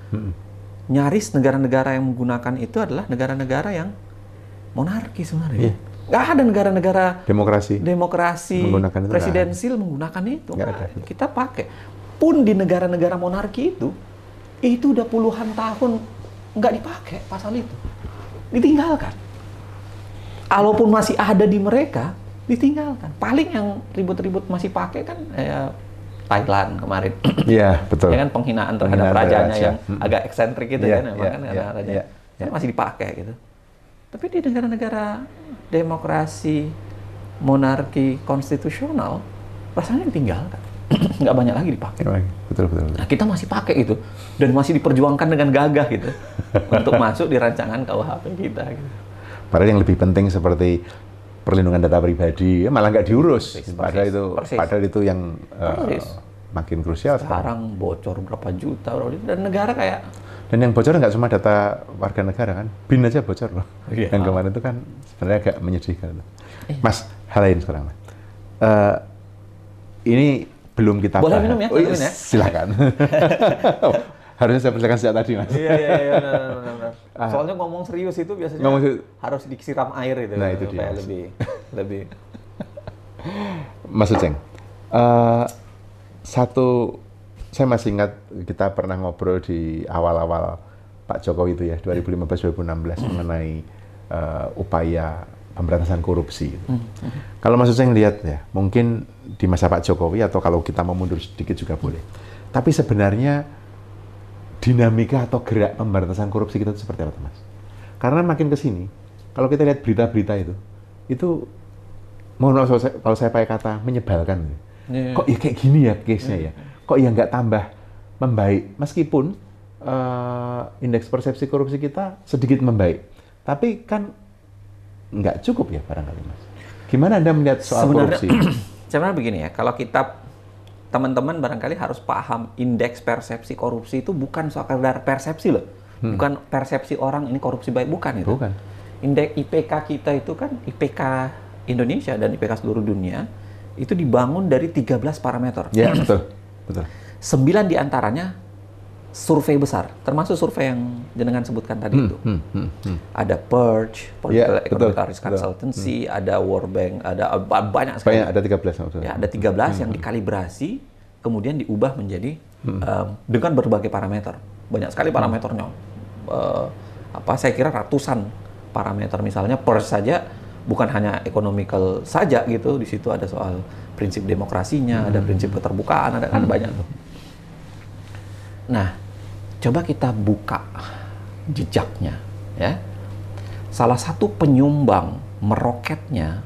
Nyaris negara-negara yang menggunakan itu adalah negara-negara yang monarki sebenarnya. Iya. Nggak ada negara-negara Demokrasi. demokrasi Menggunakan itu presidensil menggunakan itu. Nggak ada. Kita pakai. Pun di negara-negara monarki itu, itu udah puluhan tahun nggak dipakai pasal itu. Ditinggalkan. Kalaupun masih ada di mereka, ditinggalkan. Paling yang ribut-ribut masih pakai kan eh, Thailand kemarin. Iya, betul. ya kan penghinaan terhadap Penghinaan rajanya raja. yang Mm. agak eksentrik gitu Iya, kan, iya, kan iya, karena raja iya, kan iya. masih dipakai gitu. Tapi di negara-negara demokrasi, monarki konstitusional, rasanya ditinggalkan, nggak banyak lagi dipakai. Betul, betul, betul. Nah, kita masih pakai itu dan masih diperjuangkan dengan gagah gitu untuk masuk di rancangan KUHP kita. Gitu. Padahal yang lebih penting seperti perlindungan data pribadi ya malah nggak diurus. Persis, padahal persis, itu persis. padahal itu yang uh, makin krusial sekarang. Sekarang bocor berapa juta berapa juta, dan negara kayak Dan yang bocor nggak cuma data warga negara kan, BIN aja bocor loh. Iya. Yang kemarin itu kan sebenarnya agak menyedihkan. Mas, hal lain sekarang. Mas. Eh, ini belum kita Boleh bahas. minum ya? Oh, iya, Minum ya? Silakan. Harusnya saya persilakan sejak tadi, Mas. Iya iya iya benar, benar, benar. Soalnya ngomong serius itu biasanya Ngomong serius. harus disiram air itu. Nah, itu dia. lebih lebih Mas Uceng, eh, satu saya masih ingat kita pernah ngobrol di awal-awal Pak Jokowi itu ya 2015-2016 mengenai eh, upaya pemberantasan korupsi. gitu. Kalau Mas Uceng lihat ya, mungkin di masa Pak Jokowi atau kalau kita mau mundur sedikit juga boleh. Tapi sebenarnya dinamika atau gerak pemberantasan korupsi kita itu seperti apa, Mas? Karena makin ke sini, kalau kita lihat berita-berita itu, itu mohon maaf kalau saya, pakai kata menyebalkan. Iya. Kok ya kayak gini ya case-nya ya? Kok ya nggak tambah membaik? Meskipun eh, indeks persepsi korupsi kita sedikit membaik, tapi kan nggak cukup ya barangkali mas. Gimana anda melihat soal sebenarnya korupsi? sebenarnya begini ya, kalau kita teman-teman barangkali harus paham indeks persepsi korupsi itu bukan sekedar persepsi loh. Bukan persepsi orang ini korupsi baik bukan itu. Bukan. indeks IPK kita itu kan IPK Indonesia dan IPK seluruh dunia itu dibangun dari 13 parameter. Ya, betul. Betul. Sembilan di antaranya survei besar, termasuk survei yang jenengan sebutkan tadi itu. Hmm, hmm, hmm. Ada Perch, Political Ya, Economic Risk. Consultancy, ada World Bank, ada uh, ba- banyak sekali. Banyak ada 13 maksudnya. Ya, ada 13 yang dikalibrasi, kemudian diubah menjadi um, dengan berbagai parameter. Banyak sekali parameternya. Uh, apa saya kira ratusan parameter misalnya per saja bukan hanya economical saja gitu. Di situ ada soal prinsip demokrasinya, ada prinsip keterbukaan, ada kan banyak tuh. Nah, coba kita buka jejaknya ya. Salah satu penyumbang meroketnya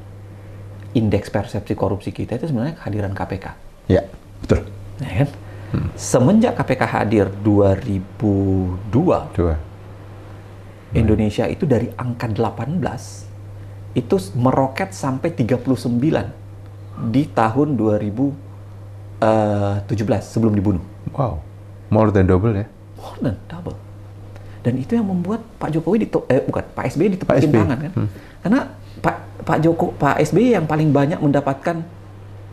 indeks persepsi korupsi kita itu sebenarnya kehadiran KPK. Ya, betul. Ya kan? Semenjak KPK hadir 2002, Dua. Indonesia itu dari angka 18 itu meroket sampai 39 di tahun 2017 sebelum dibunuh. Wow. More than double ya. More than double. Dan itu yang membuat Pak Jokowi di eh bukan Pak SBY ditepukin SBY. tangan kan. Karena Pak Pak Joko Pak SBY yang paling banyak mendapatkan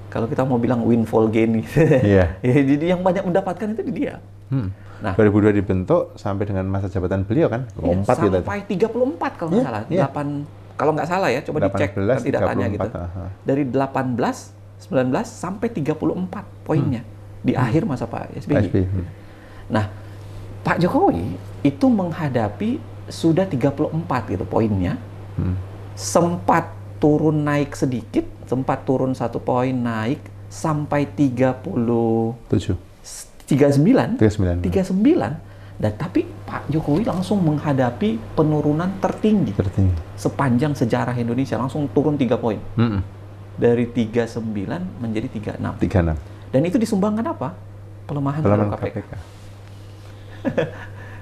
kalau kita mau bilang windfall gain gitu. Iya. ya, jadi yang banyak mendapatkan itu di dia. Hmm. Nah, 2002 dibentuk sampai dengan masa jabatan beliau kan? 4 kita. sampai 34 kalau nggak Iya, salah. iya. 8 kalau nggak salah ya, coba dicek 18, nanti datanya 34, gitu. aha. Dari 18, 19 sampai 34 poinnya di akhir masa Pak SBY. Pak SBY. Hmm. Nah, Pak Jokowi itu menghadapi sudah 34 gitu poinnya. Hmm. Sempat turun naik sedikit, sempat turun satu poin naik sampai 30 7. 39 39. 39 dan tapi Pak Jokowi langsung menghadapi penurunan tertinggi Tertinggi. sepanjang sejarah Indonesia langsung turun 3 poin Hmm. dari 39 menjadi 36 36. dan itu disumbangkan apa pelemahan Pelemahan KPK. KPK.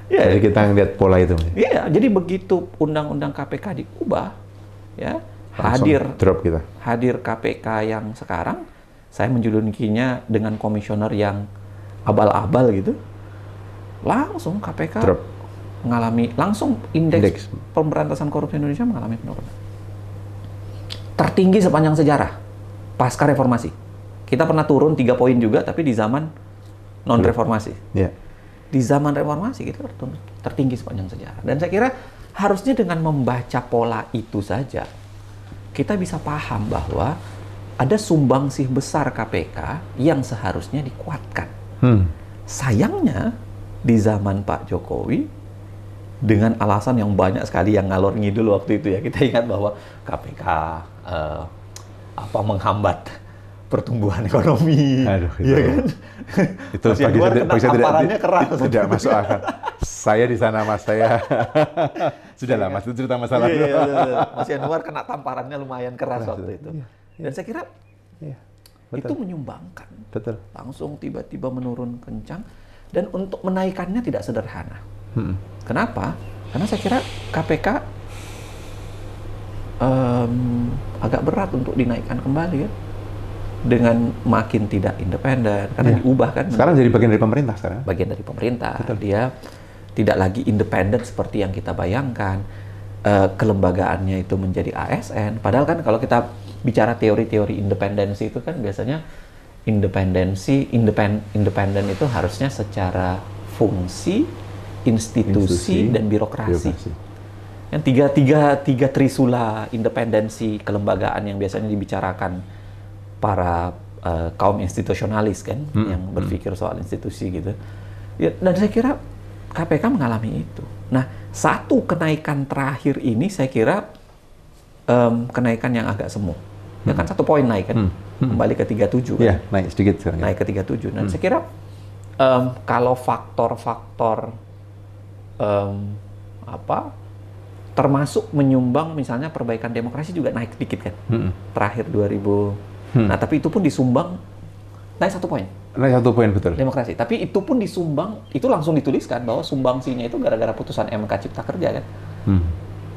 Iya, Jadi kita ngeliat pola itu. iya, jadi begitu undang-undang KPK diubah ya Langsung hadir drop kita. hadir KPK yang sekarang saya menjulukinya dengan komisioner yang abal-abal gitu langsung KPK Drop. mengalami langsung indeks, Indeks. pemberantasan korupsi Indonesia mengalami penurunan tertinggi sepanjang sejarah pasca reformasi kita pernah turun tiga poin juga tapi di zaman non reformasi Ya. Di zaman reformasi kita tertu- tertinggi sepanjang sejarah. Dan saya kira harusnya dengan membaca pola itu saja kita bisa paham bahwa ada sumbangsih besar KPK yang seharusnya dikuatkan. Hmm. Sayangnya di zaman Pak Jokowi dengan alasan yang banyak sekali yang ngalor ngidul waktu itu ya kita ingat bahwa KPK eh, apa menghambat pertumbuhan ekonomi, Aduh, itu- Iya kan? Itu Mas tidak- kena bagi saya tamparannya keras. Tidak masuk akal. Saya di sana mas saya. Sudahlah mas itu cerita masa lalu. Iya, iya, iya. Mas Yanuar kena tamparannya lumayan keras waktu iya. itu. Iya, Dan saya kira Iya, itu menyumbangkan. Betul. Langsung tiba-tiba menurun kencang. Dan untuk menaikkannya tidak sederhana. Hmm. Kenapa? Karena saya kira KPK em, agak berat untuk dinaikkan kembali ya. Dengan makin tidak independen. Karena Iya. diubah kan. Sekarang jadi bagian dari pemerintah sekarang. bagian dari pemerintah. Dia tidak lagi independen seperti yang kita bayangkan. Eh, kelembagaannya itu menjadi ASN. Padahal kan kalau kita bicara teori-teori independensi itu kan biasanya independensi independen independen itu harusnya secara fungsi, institusi, Institusi, dan birokrasi. birokrasi. Yang tiga, tiga, tiga trisula independensi kelembagaan yang biasanya dibicarakan para eh, kaum institusionalis kan, yang berpikir soal institusi gitu. Ya, dan saya kira KPK mengalami itu. Nah, satu kenaikan terakhir ini saya kira em, kenaikan yang agak semu. Ya kan satu poin naik kan, kembali ke 37 kan Iya, naik sedikit sekarang. ya. naik ke 37. Dan saya kira em, kalau faktor-faktor em, apa termasuk menyumbang misalnya perbaikan demokrasi juga naik sedikit kan Hmm. terakhir 2000. Nah tapi itu pun disumbang naik satu poin Naik satu poin betul. demokrasi. Tapi itu pun disumbang itu langsung dituliskan bahwa sumbangsinya itu gara-gara putusan MK Cipta Kerja kan. Hmm.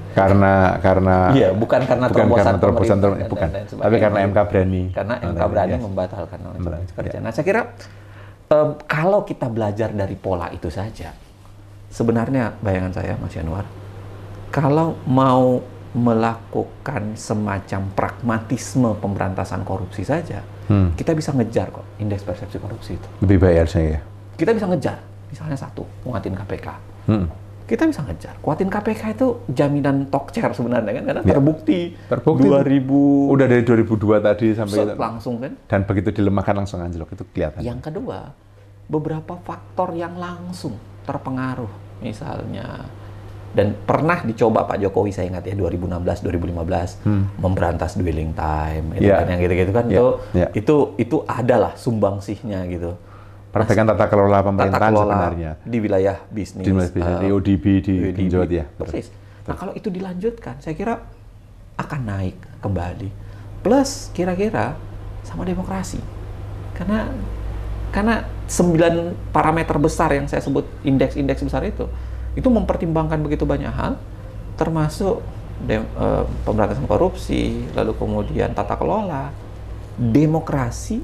Karena karena Iya, bukan karena bukan terobosan karena terobosan pemerintah dan- bukan. dan sebagainya. Tapi karena MK berani. Karena MK Nah, berani yes. membatalkan Berani, Cipta Kerja. ya. Nah, saya kira em, kalau kita belajar dari pola itu saja, sebenarnya bayangan saya, Mas Yanuar, kalau mau melakukan semacam pragmatisme pemberantasan korupsi saja, Hmm. kita bisa ngejar kok indeks persepsi korupsi itu. Lebih baik harusnya ya. Kita bisa ngejar, misalnya satu, kuatin KPK. Hmm. Kita bisa ngejar. Kuatin KPK itu jaminan chair sebenarnya kan, karena Ya. terbukti, Terbukti. 2000 Udah dari 2002 tadi sampai set langsung kan. dan begitu dilemahkan langsung anjlok itu kelihatan. Yang kedua, beberapa faktor yang langsung terpengaruh, misalnya dan pernah dicoba Pak Jokowi saya ingat ya 2016 2015 memberantas dwelling time itu Hmm. Ya. kan yang gitu-gitu kan Ya, itu ya. itu itu adalah sumbangsihnya gitu. Perbaikan tata kelola Tata pemerintahan kelola sebenarnya. di wilayah bisnis, Di wilayah bisnis, eh, di ODB, di. Genjot ya. Persis. Nah kalau itu dilanjutkan, saya kira akan naik kembali. Plus kira-kira sama demokrasi, karena karena sembilan parameter besar yang saya sebut indeks-indeks besar itu, itu mempertimbangkan begitu banyak hal, termasuk dem- eh, pemberantasan korupsi, lalu kemudian tata kelola, demokrasi,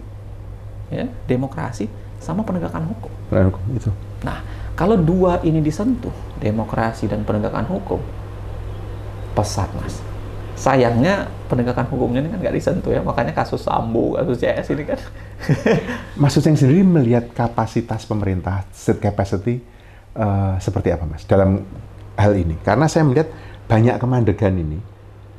ya demokrasi sama penegakan hukum. Penegakan hukum itu. Nah, kalau dua ini disentuh, demokrasi dan penegakan hukum, pesat mas. Sayangnya penegakan hukumnya ini kan nggak disentuh ya, makanya kasus Sambo, kasus CS ini kan. Maksud saya sendiri melihat kapasitas pemerintah, state capacity eh, seperti apa mas dalam hal ini? Karena saya melihat banyak kemandegan ini.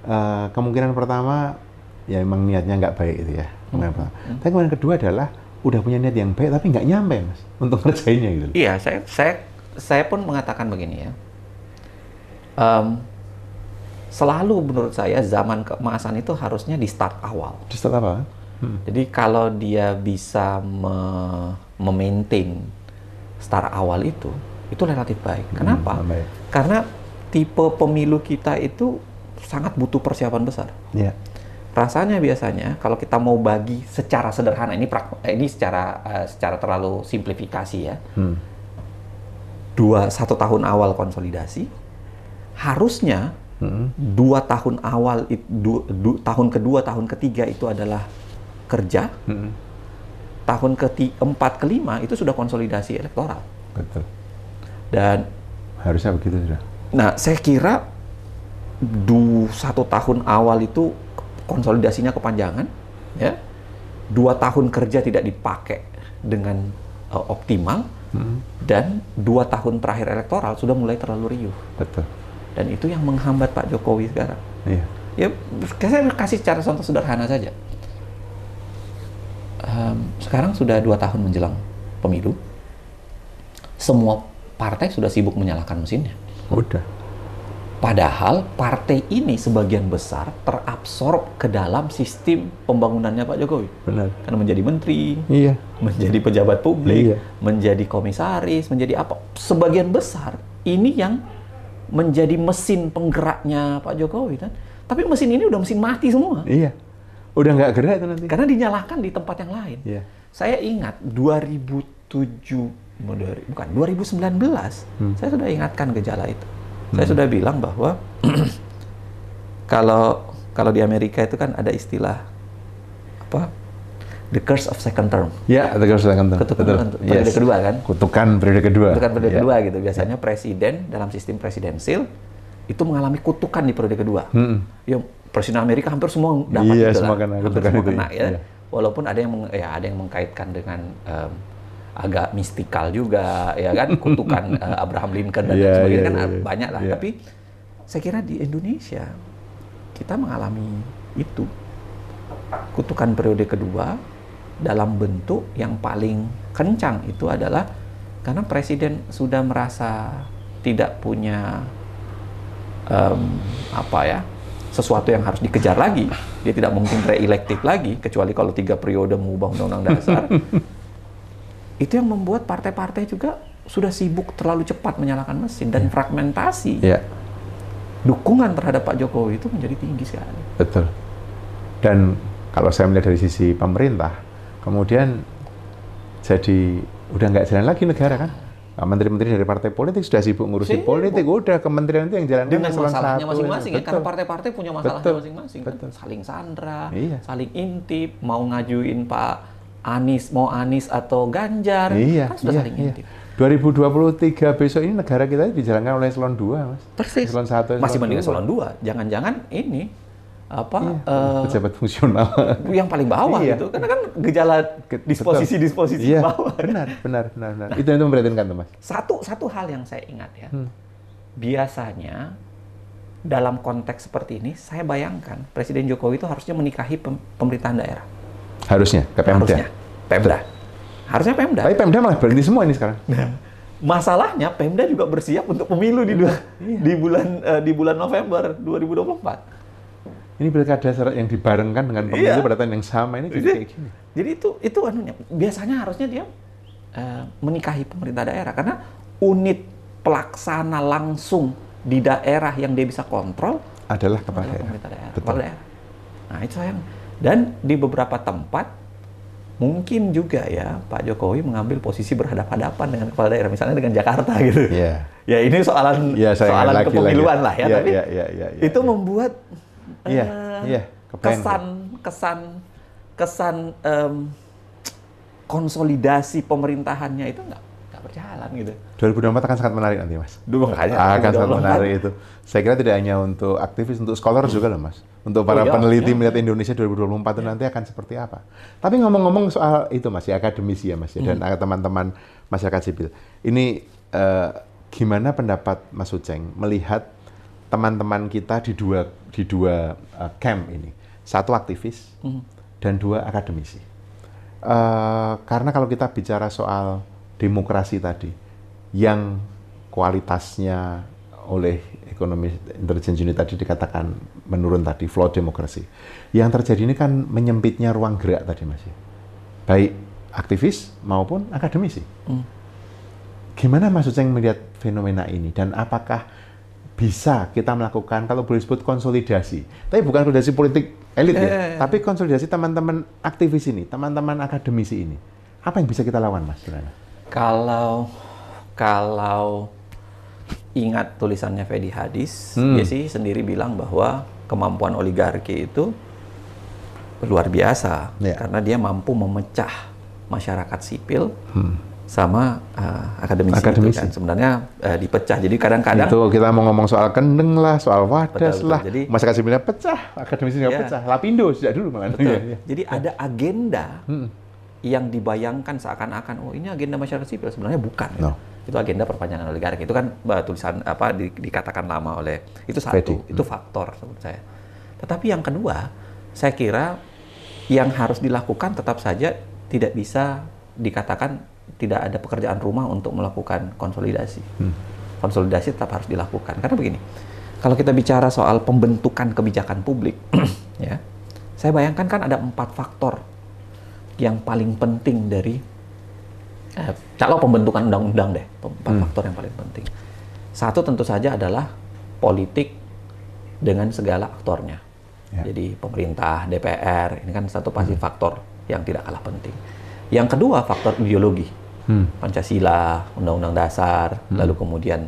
eh, kemungkinan pertama ya emang niatnya nggak baik itu ya. Kemungkinan pertama. Tapi kemungkinan kedua adalah udah punya niat yang baik tapi nggak nyampe mas untuk ngerjainnya gitu. iya, saya saya saya pun mengatakan begini ya. Em, selalu menurut saya zaman keemasan itu harusnya di start awal. Di start apa? Hmm. Jadi kalau dia bisa me memaintain start awal itu, itu relatif baik. Kenapa? Hmm, baik. Karena tipe pemilu kita itu sangat butuh persiapan besar. Iya. Rasanya biasanya kalau kita mau bagi secara sederhana ini prak- eh, ini secara eh, secara terlalu simplifikasi ya. Hmm. Dua satu tahun awal konsolidasi harusnya Hmm. dua tahun awal du- du- tahun kedua tahun ketiga itu adalah kerja Hmm. tahun keempat kelima itu sudah konsolidasi elektoral Betul. Dan Harusnya begitu sudah. nah saya kira du satu tahun awal itu konsolidasinya kepanjangan ya dua tahun kerja tidak dipakai dengan uh, optimal dan dua tahun terakhir elektoral sudah mulai terlalu riuh Betul. dan itu yang menghambat Pak Jokowi sekarang Iya. ya saya kasih cara contoh sederhana saja Em, sekarang sudah dua tahun menjelang pemilu semua partai sudah sibuk menyalakan mesinnya Udah. padahal partai ini sebagian besar terabsorb ke dalam sistem pembangunannya Pak Jokowi Benar. karena menjadi menteri Iya. menjadi pejabat publik Iya. menjadi komisaris menjadi apa sebagian besar ini yang menjadi mesin penggeraknya Pak Jokowi kan tapi mesin ini udah mesin mati semua Iya. Udah nggak gerak itu nanti. karena dinyalakan di tempat yang lain. Iya. Saya ingat 2007 modern- bukan 2019 saya sudah ingatkan gejala itu. Saya sudah bilang bahwa kalau kalau di Amerika itu kan ada istilah apa? The curse of second term. Ya, tegas silakan. Kutukan periode kedua kan? Kutukan periode kedua. Kutukan periode Ya. kedua gitu. Biasanya presiden dalam sistem presidensil itu mengalami kutukan di periode kedua. Hmm. Ya, presiden Amerika hampir semua dapat Iya, gitu semua lah. kena hampir semua itu, kena ya. iya. Walaupun ada yang meng- ya ada yang mengkaitkan dengan em, agak mistikal juga ya kan? Kutukan eh, Abraham Lincoln dan Iya, sebagainya iya, kan iya, banyak lah. iya. Tapi saya kira di Indonesia kita mengalami itu. Kutukan periode kedua dalam bentuk yang paling kencang itu adalah karena presiden sudah merasa tidak punya em, apa ya sesuatu yang harus dikejar lagi. Dia tidak mungkin reelected lagi kecuali kalau tiga periode mengubah undang-undang dasar itu yang membuat partai-partai juga sudah sibuk terlalu cepat menyalakan mesin dan fragmentasi Iya, dukungan terhadap Pak Jokowi itu menjadi tinggi sekali betul. Dan kalau saya melihat dari sisi pemerintah, kemudian jadi udah nggak jalan lagi negara kan? Nah, Menteri-menteri dari partai politik sudah sibuk ngurusin Sibuk. politik, udah kementerian itu yang jalan dengan masalahnya masing-masing ya karena partai-partai punya masalahnya masing-masing kan. Saling sandra Iya. saling intip mau ngajuin Pak Anies mau Anies atau Ganjar Iya, kan sudah iya, saling iya. intip 2023 besok ini negara kita dijalankan oleh eselon 2, Mas. Persis. Eselon 1, eselon Masih mending 2. eselon 2. Jangan-jangan ini apa Iya, eh, pejabat fungsional. yang paling bawah Iya. gitu. Karena kan gejala Ke- disposisi-disposisi Iya, bawah. benar, benar, benar, benar. Itu yang memprihatinkan tuh, Mas. Satu satu hal yang saya ingat ya. Hmm. Biasanya dalam konteks seperti ini saya bayangkan Presiden Jokowi itu harusnya menikahi pem- pemerintahan daerah. Harusnya ke Pemda. Harusnya Pemda. Harusnya Pemda. Tapi Pemda malah berhenti semua ini sekarang. Masalahnya Pemda juga bersiap untuk pemilu di dua- Iya. di bulan eh, di bulan November 2024. Ini pilkada yang dibarengkan dengan pemilu Iya. pada tahun yang sama ini jadi Jadi, kayak gini. jadi itu itu anunya biasanya harusnya dia eh, menikahi pemerintah daerah karena unit pelaksana langsung di daerah yang dia bisa kontrol Adalah kepala adalah daerah. pemerintah daerah, Betul. kepala daerah. Nah itu sayang. Dan di beberapa tempat mungkin juga ya Pak Jokowi mengambil posisi berhadapan-hadapan dengan kepala daerah, misalnya dengan Jakarta gitu. Iya. Ya ini soalan sayang soalan lagi, kepemiluan lagi. lah ya, Iya, tapi iya, iya, iya, iya, itu iya. membuat eh, iya, kebayang. kesan kesan kesan em, konsolidasi pemerintahannya itu nggak berjalan gitu. 2024 akan sangat menarik nanti, Mas. Makanya akan sangat 2024. menarik itu. Saya kira tidak hanya untuk aktivis, untuk scholar juga loh, Mas. Untuk para Oh, iya, peneliti iya. melihat Indonesia 2024 itu nanti akan seperti apa. Tapi ngomong-ngomong soal itu, Mas, ya akademisi ya, Mas, ya, dan teman-teman masyarakat sipil. Ini eh, gimana pendapat Mas Uceng melihat teman-teman kita di dua di dua eh, camp ini, satu aktivis dan dua akademisi. Eh, karena kalau kita bicara soal demokrasi tadi, yang kualitasnya oleh ekonomi intelligence unit tadi dikatakan menurun tadi, flow demokrasi. Yang terjadi ini kan menyempitnya ruang gerak tadi Mas. ya. Baik aktivis maupun akademisi. Gimana Mas Uceng melihat fenomena ini dan apakah bisa kita melakukan kalau boleh disebut konsolidasi, tapi bukan konsolidasi politik elit ya, tapi konsolidasi teman-teman aktivis ini, teman-teman akademisi ini. Apa yang bisa kita lawan Mas? Kalau kalau ingat tulisannya Fedi Hadis, Hmm. dia sih sendiri bilang bahwa kemampuan oligarki itu luar biasa Ya. karena dia mampu memecah masyarakat sipil sama uh, akademisi, itu Hmm. Akademisi. kan sebenarnya uh, dipecah. Jadi kadang-kadang Itu kita mau ngomong soal kendeng lah, soal wadas Betul, betul. lah. Jadi- masyarakat sipilnya pecah, akademisi nggak Iya. pecah. Lapindo sejak dulu malah. Betul. Iya, iya. Jadi ada agenda Hmm. yang dibayangkan seakan-akan oh ini agenda masyarakat sipil sebenarnya bukan. No. Itu agenda perpanjangan oligarki. Itu kan bah, tulisan apa di- dikatakan lama oleh itu satu, Fedi. itu faktor menurut saya. Tetapi yang kedua, saya kira yang harus dilakukan tetap saja tidak bisa dikatakan tidak ada pekerjaan rumah untuk melakukan konsolidasi. Konsolidasi tetap harus dilakukan karena begini. Kalau kita bicara soal pembentukan kebijakan publik, ya, saya bayangkan kan ada empat faktor yang paling penting dari eh, kalau pembentukan undang-undang deh, empat faktor yang paling penting. Satu tentu saja adalah politik dengan segala aktornya. Ya. Jadi pemerintah, DPR, ini kan satu pasti faktor yang tidak kalah penting. Yang kedua faktor ideologi, Hmm. Pancasila, Undang-Undang Dasar, lalu kemudian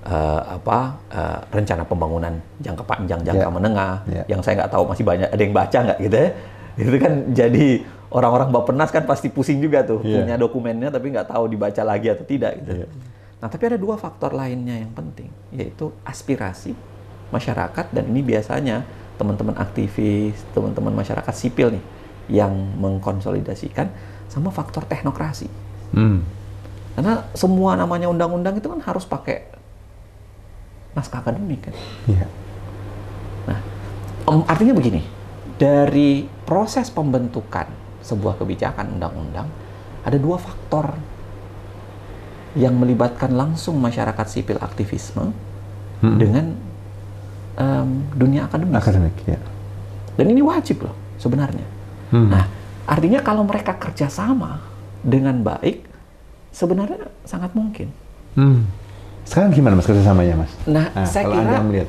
eh, apa eh, rencana pembangunan jangka panjang, jangka Ya. menengah, Ya. yang saya nggak tahu masih banyak ada yang baca nggak gitu ya. Itu kan jadi orang-orang Bappenas kan pasti pusing juga tuh Iya. punya dokumennya tapi nggak tahu dibaca lagi atau tidak gitu. Iya. Nah tapi ada dua faktor lainnya yang penting yaitu aspirasi masyarakat dan ini biasanya teman-teman aktivis, teman-teman masyarakat sipil nih yang mengkonsolidasikan sama faktor teknokrasi. Hmm. Karena semua namanya undang-undang itu kan harus pakai naskah akademik kan. Iya. Em, artinya begini, dari proses pembentukan sebuah kebijakan undang-undang ada dua faktor yang melibatkan langsung masyarakat sipil aktivisme Hmm. dengan em, dunia akademis. Akademik, ya. Dan ini wajib loh sebenarnya. Hmm. Nah, artinya kalau mereka kerjasama dengan baik, sebenarnya sangat mungkin. Hmm. Sekarang gimana mas kerjasamanya mas? Nah, Nah, saya kalau kira Anda melihat.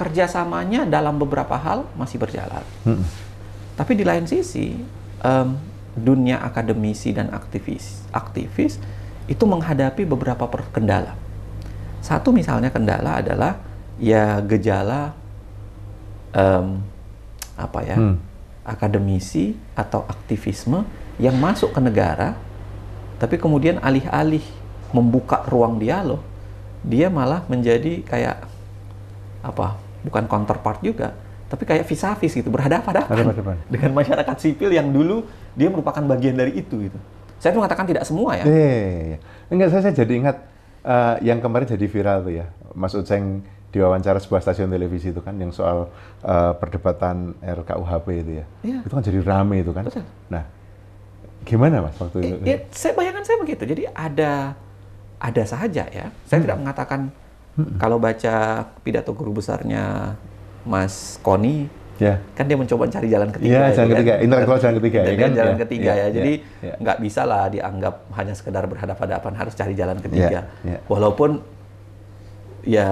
Kerjasamanya dalam beberapa hal masih berjalan. Hmm. Tapi di lain sisi, em, dunia akademisi dan aktivis, aktivis itu menghadapi beberapa kendala. Satu misalnya kendala adalah ya gejala em, apa ya Hmm. akademisi atau aktivisme yang masuk ke negara, tapi kemudian alih-alih membuka ruang dialog, dia malah menjadi kayak apa? Bukan counterpart juga, tapi kayak vis-a-vis gitu, berhadapan Berhadapan-hadapan. dengan masyarakat sipil yang dulu dia merupakan bagian dari itu gitu. Saya tuh mengatakan tidak semua ya. Iya, iya, iya. Enggak, saya, saya jadi ingat eh, yang kemarin jadi viral tuh ya, Mas Uceng diwawancara sebuah stasiun televisi itu kan yang soal eh, perdebatan RKUHP itu ya. Iya. Itu kan jadi rame itu kan. Betul. Nah, gimana Mas waktu itu? Ya, saya bayangkan saya begitu. Jadi ada ada saja ya. Saya tidak mengatakan kalau baca pidato guru besarnya Mas Koni Ya. kan dia mencoba mencari jalan ketiga. Iya, itu jalan kan. ketiga. Intelektual jalan ketiga, ya kan? Jalan Ya, ketiga ya, ya. Jadi ya, ya. nggak bisa lah dianggap hanya sekedar berhadapan-hadapan harus cari jalan ketiga. ya. Walaupun ya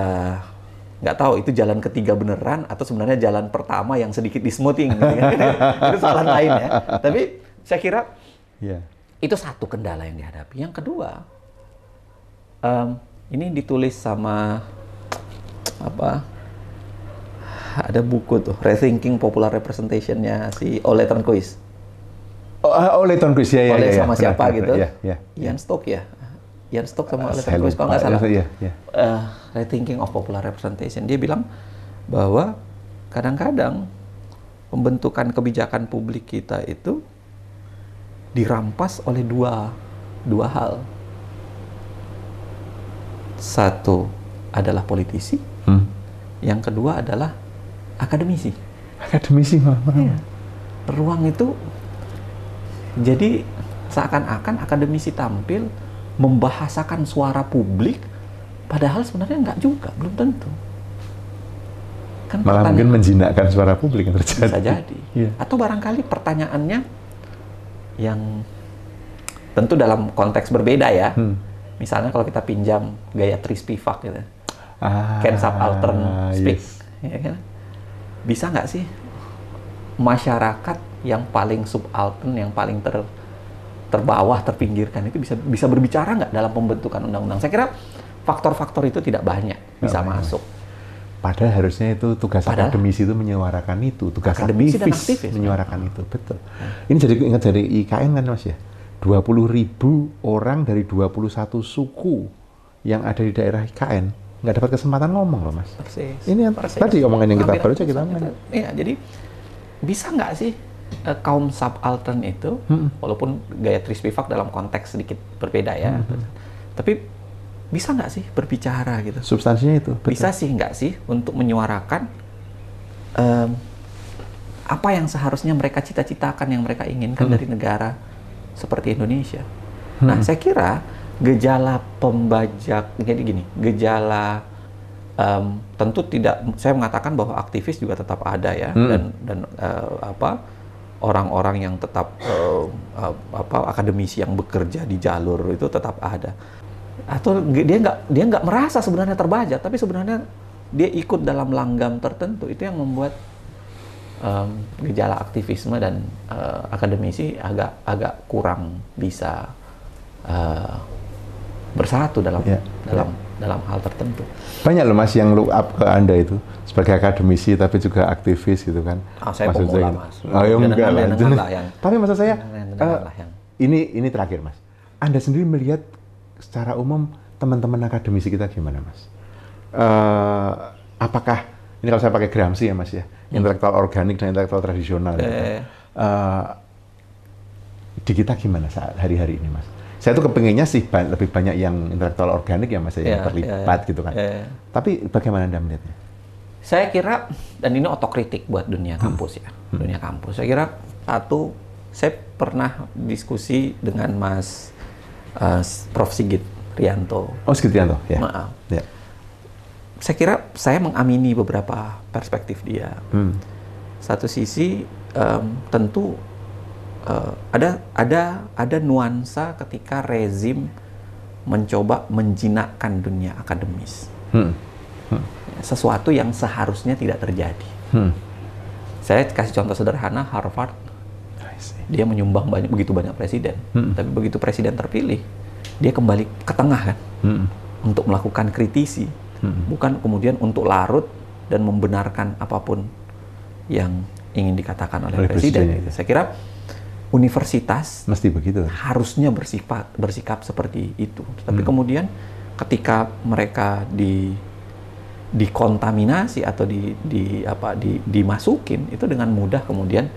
nggak tahu itu jalan ketiga beneran atau sebenarnya jalan pertama yang sedikit di smoothing gitu kan. itu soalan lain ya. Tapi saya kira Iya. itu satu kendala yang dihadapi. Yang kedua, em, ini ditulis sama apa? Ada buku tuh, Rethinking Popular Representation-nya si Ole Turnquist. Oh, ah, Ton Chris ya, ya, Ole ya, sama benar, siapa benar, gitu? Ya, ya. Ian Stoke ya? Ian Stoke sama Ole Saya Turnquist kalau nggak salah. Iya, iya. Eh, Rethinking of Popular Representation. Dia bilang bahwa kadang-kadang pembentukan kebijakan publik kita itu dirampas oleh dua dua hal. Satu adalah politisi, Hmm. yang kedua adalah akademisi. Akademisi. Iya. Ruang itu jadi seakan-akan akademisi tampil membahasakan suara publik, padahal sebenarnya nggak juga, belum tentu. Kan Malah mungkin menjinakkan suara publik yang terjadi. bisa jadi. Iya. Atau barangkali pertanyaannya yang tentu dalam konteks berbeda ya. Hmm. Misalnya kalau kita pinjam gaya Tris Spivak gitu. Ah, Can subaltern speak? yes. Ya kan? Bisa nggak sih masyarakat yang paling subaltern, yang paling ter terbawah, terpinggirkan itu bisa bisa berbicara nggak dalam pembentukan undang-undang? Saya kira faktor-faktor itu tidak banyak bisa banyak. masuk. Padahal harusnya itu tugas Padahal- akademisi itu menyuarakan itu, tugas Akademisi dan aktivis, aktivis. menyuarakan itu, betul. Ini jadi ingat dari IKN kan Mas ya, 20 ribu orang dari 21 suku yang ada di daerah IKN nggak dapat kesempatan ngomong loh Mas. Persis. Ini yang Persis. tadi omongan yang kita Hampir baru aja kita ratusan omongin. itu. Iya, jadi bisa nggak sih eh, kaum subaltern itu, Hmm. walaupun gaya Tris Spivak dalam konteks sedikit berbeda ya, Hmm. tapi bisa nggak sih berbicara gitu? Substansinya itu. betul. Bisa sih nggak sih untuk menyuarakan em, apa yang seharusnya mereka cita-citakan yang mereka inginkan Hmm. dari negara seperti Indonesia. Nah, saya kira gejala pembajak jadi gini, gejala em, tentu tidak saya mengatakan bahwa aktivis juga tetap ada ya Hmm. dan dan eh, apa orang-orang yang tetap eh, eh, apa akademisi yang bekerja di jalur itu tetap ada atau dia nggak dia nggak merasa sebenarnya terbajak tapi sebenarnya dia ikut dalam langgam tertentu itu yang membuat em, gejala aktivisme dan eh, akademisi agak agak kurang bisa eh, bersatu dalam Ya, dalam dalam hal tertentu. Banyak loh Mas yang look up ke Anda itu sebagai akademisi tapi juga aktivis gitu kan. Ah, saya Maksud. Mas. Oh, ya enggak lah. Lah yang- Tapi maksud saya lah yang- ini ini terakhir Mas. Anda sendiri melihat secara umum teman-teman akademisi kita gimana Mas? Eh, apakah ini kalau saya pakai Gramsci ya Mas ya, intelektual organik dan intelektual tradisional. Hmm. Eh. Eh, di kita gimana saat hari-hari ini Mas? Saya tuh kepinginnya sih ba- lebih banyak yang intelektual organik ya Mas ya, yang Iya, terlibat iya, gitu kan. iya. Tapi bagaimana Anda melihatnya? Saya kira dan ini otokritik buat dunia kampus ya, dunia kampus. Saya kira satu, saya pernah diskusi dengan Mas eh, Prof Sigit Rianto. Oh, Sekitianto, ya. Maaf. Ya. Saya kira saya mengamini beberapa perspektif dia. Hmm. Satu sisi em, tentu eh, ada ada ada nuansa ketika rezim mencoba menjinakkan dunia akademis. Hmm. Sesuatu yang seharusnya tidak terjadi. Hmm. Saya kasih contoh sederhana Harvard dia menyumbang banyak begitu banyak presiden, Hmm. tapi begitu presiden terpilih dia kembali ke tengah kan Hmm. untuk melakukan kritisi, Hmm. bukan kemudian untuk larut dan membenarkan apa pun yang ingin dikatakan oleh Oleh presiden. presidennya. gitu. Saya kira universitas Mesti begitu. harusnya bersifat bersikap seperti itu. Tapi Hmm. kemudian ketika mereka di dikontaminasi atau di, di apa di, dimasukin itu dengan mudah kemudian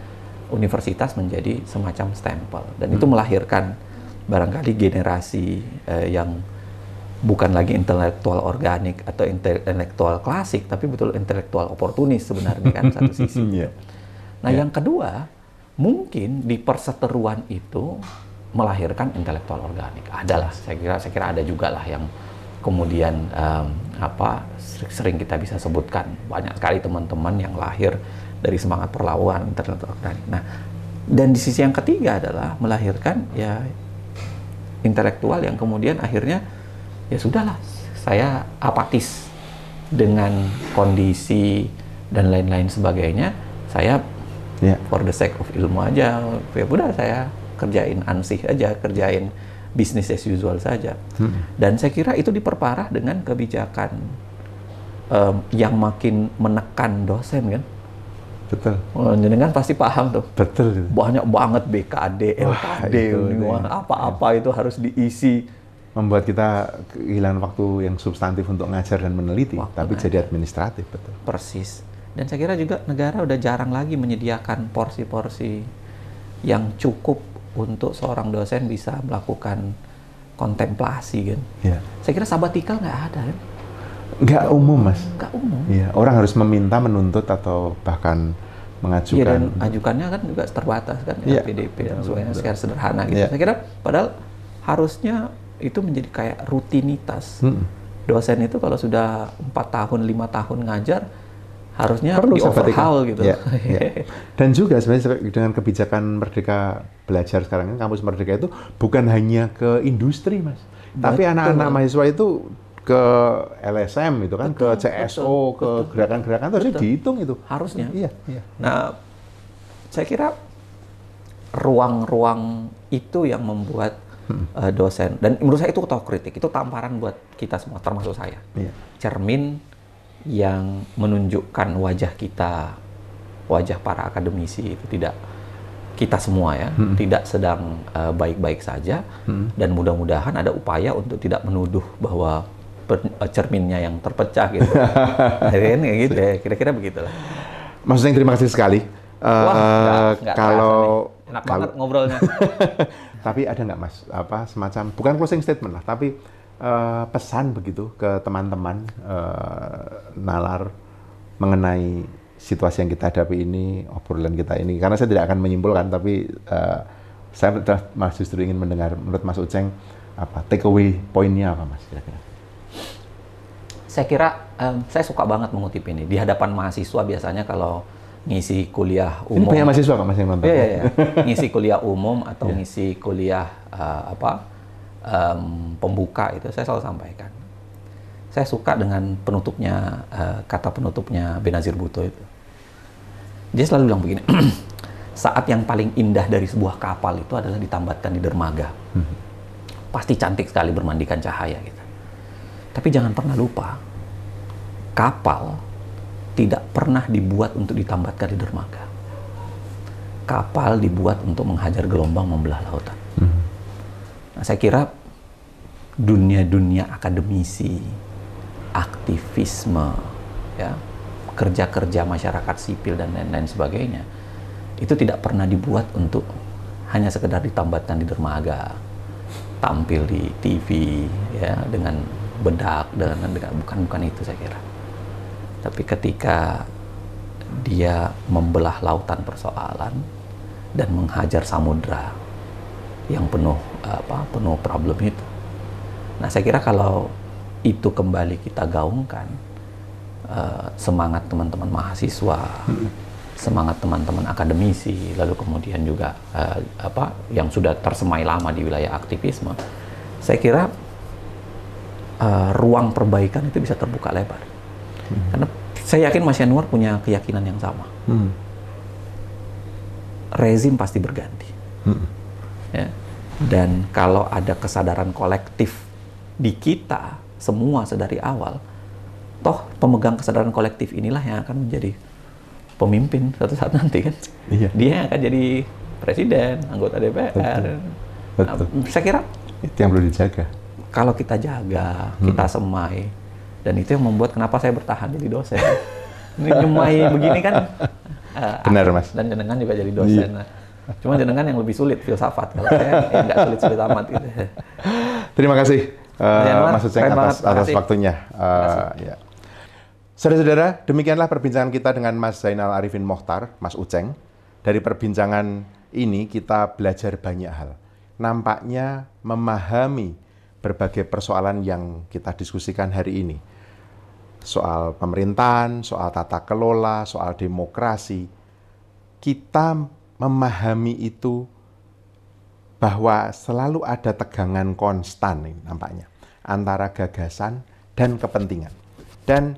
universitas menjadi semacam stempel dan itu melahirkan barangkali generasi eh, yang bukan lagi intelektual organik atau intelektual klasik tapi betul intelektual oportunis sebenarnya kan satu sisi. Iya. Nah, yang kedua, mungkin di perseteruan itu melahirkan intelektual organik. Adalah, saya kira, saya kira ada juga lah yang kemudian em, apa sering kita bisa sebutkan banyak sekali teman-teman yang lahir dari semangat perlawanan intelektual organik. Nah, dan di sisi yang ketiga adalah melahirkan ya intelektual yang kemudian akhirnya ya sudahlah saya apatis dengan kondisi dan lain-lain sebagainya saya Iya. for the sake of ilmu aja ya udah saya kerjain ansih aja kerjain bisnis as usual saja dan saya kira itu diperparah dengan kebijakan em, yang makin menekan dosen kan Betul. Oh, jenengan pasti paham tuh Betul. banyak banget BKD, LKD, itu apa-apa itu harus diisi. Membuat kita kehilangan waktu yang substantif untuk ngajar dan meneliti, Waktu tapi jadi administratif, betul. Persis. Dan saya kira juga negara udah jarang lagi menyediakan porsi-porsi yang cukup untuk seorang dosen bisa melakukan kontemplasi kan. Iya. Saya kira sabatikal nggak ada kan, Nggak umum, Mas. nggak umum. Iya, orang harus meminta, menuntut atau bahkan Iya mengajukan. dan ajukannya kan juga terbatas kan Iya. PDP dan Betul, sebagainya secara sederhana gitu. Iya. Saya kira padahal harusnya itu menjadi kayak rutinitas. Mm-mm. Dosen itu kalau sudah empat tahun lima tahun ngajar harusnya Perlu di overhaul gitu. Iya, iya. Dan juga sebenarnya dengan kebijakan Merdeka Belajar sekarang kan kampus Merdeka itu bukan hanya ke industri, Mas. Tapi Betul. anak-anak mahasiswa itu ke LSM itu kan, Betul, ke CSO, betul, ke gerakan-gerakan itu harusnya Betul. dihitung itu. Harusnya. Iya, iya. Nah, saya kira ruang-ruang itu yang membuat eh, dosen dan menurut saya itu otokritik, itu tamparan buat kita semua termasuk saya. Iya. Cermin yang menunjukkan wajah kita, wajah para akademisi itu tidak kita semua ya, tidak sedang eh, baik-baik saja dan mudah-mudahan ada upaya untuk tidak menuduh bahwa eh, cerminnya yang terpecah gitu. Akhirnya kayak gitu ya, kira-kira begitulah. Mas Zeng, terima kasih sekali. Wah, Eh, nggak- nggak kalau terasa enak banget ngobrolnya. tapi ada nggak mas? Apa semacam bukan closing statement lah tapi eh, pesan begitu ke teman-teman eh, nalar mengenai situasi yang kita hadapi ini obrolan kita ini. Karena saya tidak akan menyimpulkan tapi eh, saya mas justru ingin mendengar menurut Mas Uceng apa take away poinnya apa mas kira-kira? Saya kira em, saya suka banget mengutip ini. Di hadapan mahasiswa biasanya kalau ngisi kuliah ini umum. banyak mahasiswa kok mas yang nonton Iya, iya, iya. ngisi kuliah umum atau Iya. ngisi kuliah eh, apa em, pembuka itu saya selalu sampaikan. Saya suka dengan penutupnya eh, kata penutupnya Benazir Bhutto itu. Dia selalu bilang begini, saat yang paling indah dari sebuah kapal itu adalah ditambatkan di dermaga. Pasti cantik sekali bermandikan cahaya gitu. Tapi jangan pernah lupa, kapal tidak pernah dibuat untuk ditambatkan di dermaga. Kapal dibuat untuk menghajar gelombang membelah lautan. Nah, saya kira dunia-dunia akademisi, aktivisme, ya, kerja-kerja masyarakat sipil dan lain-lain sebagainya, itu tidak pernah dibuat untuk hanya sekedar ditambatkan di dermaga, tampil di TV, ya, dengan bedak, dengan, dengan bukan bukan itu saya kira. Tapi ketika dia membelah lautan persoalan dan menghajar samudra yang penuh apa penuh problem itu. Nah, saya kira kalau itu kembali kita gaungkan eh, semangat teman-teman mahasiswa, semangat teman-teman akademisi, lalu kemudian juga eh, apa yang sudah tersemai lama di wilayah aktivisme, saya kira eh, ruang perbaikan itu bisa terbuka lebar. Karena saya yakin Mas Yanuar punya keyakinan yang sama. Hmm. Rezim pasti berganti. Ya. Dan kalau ada kesadaran kolektif di kita semua sedari awal, toh pemegang kesadaran kolektif inilah yang akan menjadi pemimpin suatu saat nanti kan. Iya. Dia akan jadi presiden, anggota DPR. Betul. Betul. Nah, saya kira Itu yang perlu dijaga. kalau kita jaga, kita semai, dan itu yang membuat kenapa saya bertahan jadi dosen. Ini nyemai begini kan. eh, Benar. Mas. Dan jenengan juga jadi dosen. Nah, Cuma jenengan yang lebih sulit filsafat. Kalau saya ya nggak sulit-sulit amat gitu. Terima kasih uh, Mas Uceng atas, atas waktunya. Uh, ya. Saudara-saudara, demikianlah perbincangan kita dengan Mas Zainal Arifin Mohtar, Mas Uceng. Dari perbincangan ini kita belajar banyak hal. Nampaknya memahami berbagai persoalan yang kita diskusikan hari ini. Soal pemerintahan, soal tata kelola, soal demokrasi. Kita memahami itu bahwa selalu ada tegangan konstan nih nampaknya antara gagasan dan kepentingan. Dan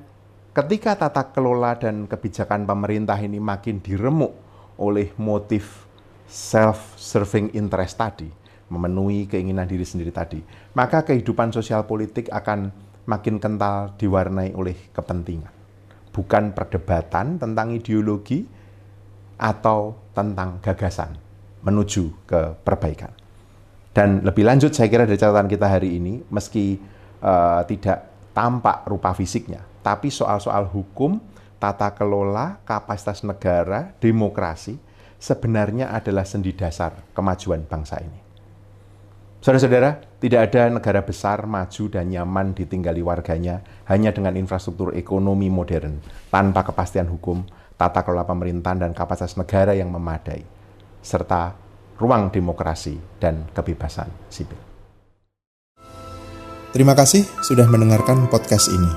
ketika tata kelola dan kebijakan pemerintah ini makin diremuk oleh motif self-serving interest tadi, memenuhi keinginan diri sendiri tadi, maka kehidupan sosial politik akan makin kental diwarnai oleh kepentingan. Bukan perdebatan tentang ideologi atau tentang gagasan menuju ke perbaikan. Dan lebih lanjut saya kira dari catatan kita hari ini, meski eh, tidak tampak rupa fisiknya, tapi soal-soal hukum, tata kelola, kapasitas negara, demokrasi, sebenarnya adalah sendi dasar kemajuan bangsa ini. Saudara-saudara, tidak ada negara besar, maju, dan nyaman ditinggali warganya hanya dengan infrastruktur ekonomi modern, tanpa kepastian hukum, tata kelola pemerintahan, dan kapasitas negara yang memadai, serta ruang demokrasi dan kebebasan sipil. Terima kasih sudah mendengarkan podcast ini.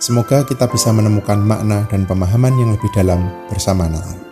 Semoga kita bisa menemukan makna dan pemahaman yang lebih dalam bersama Nalar.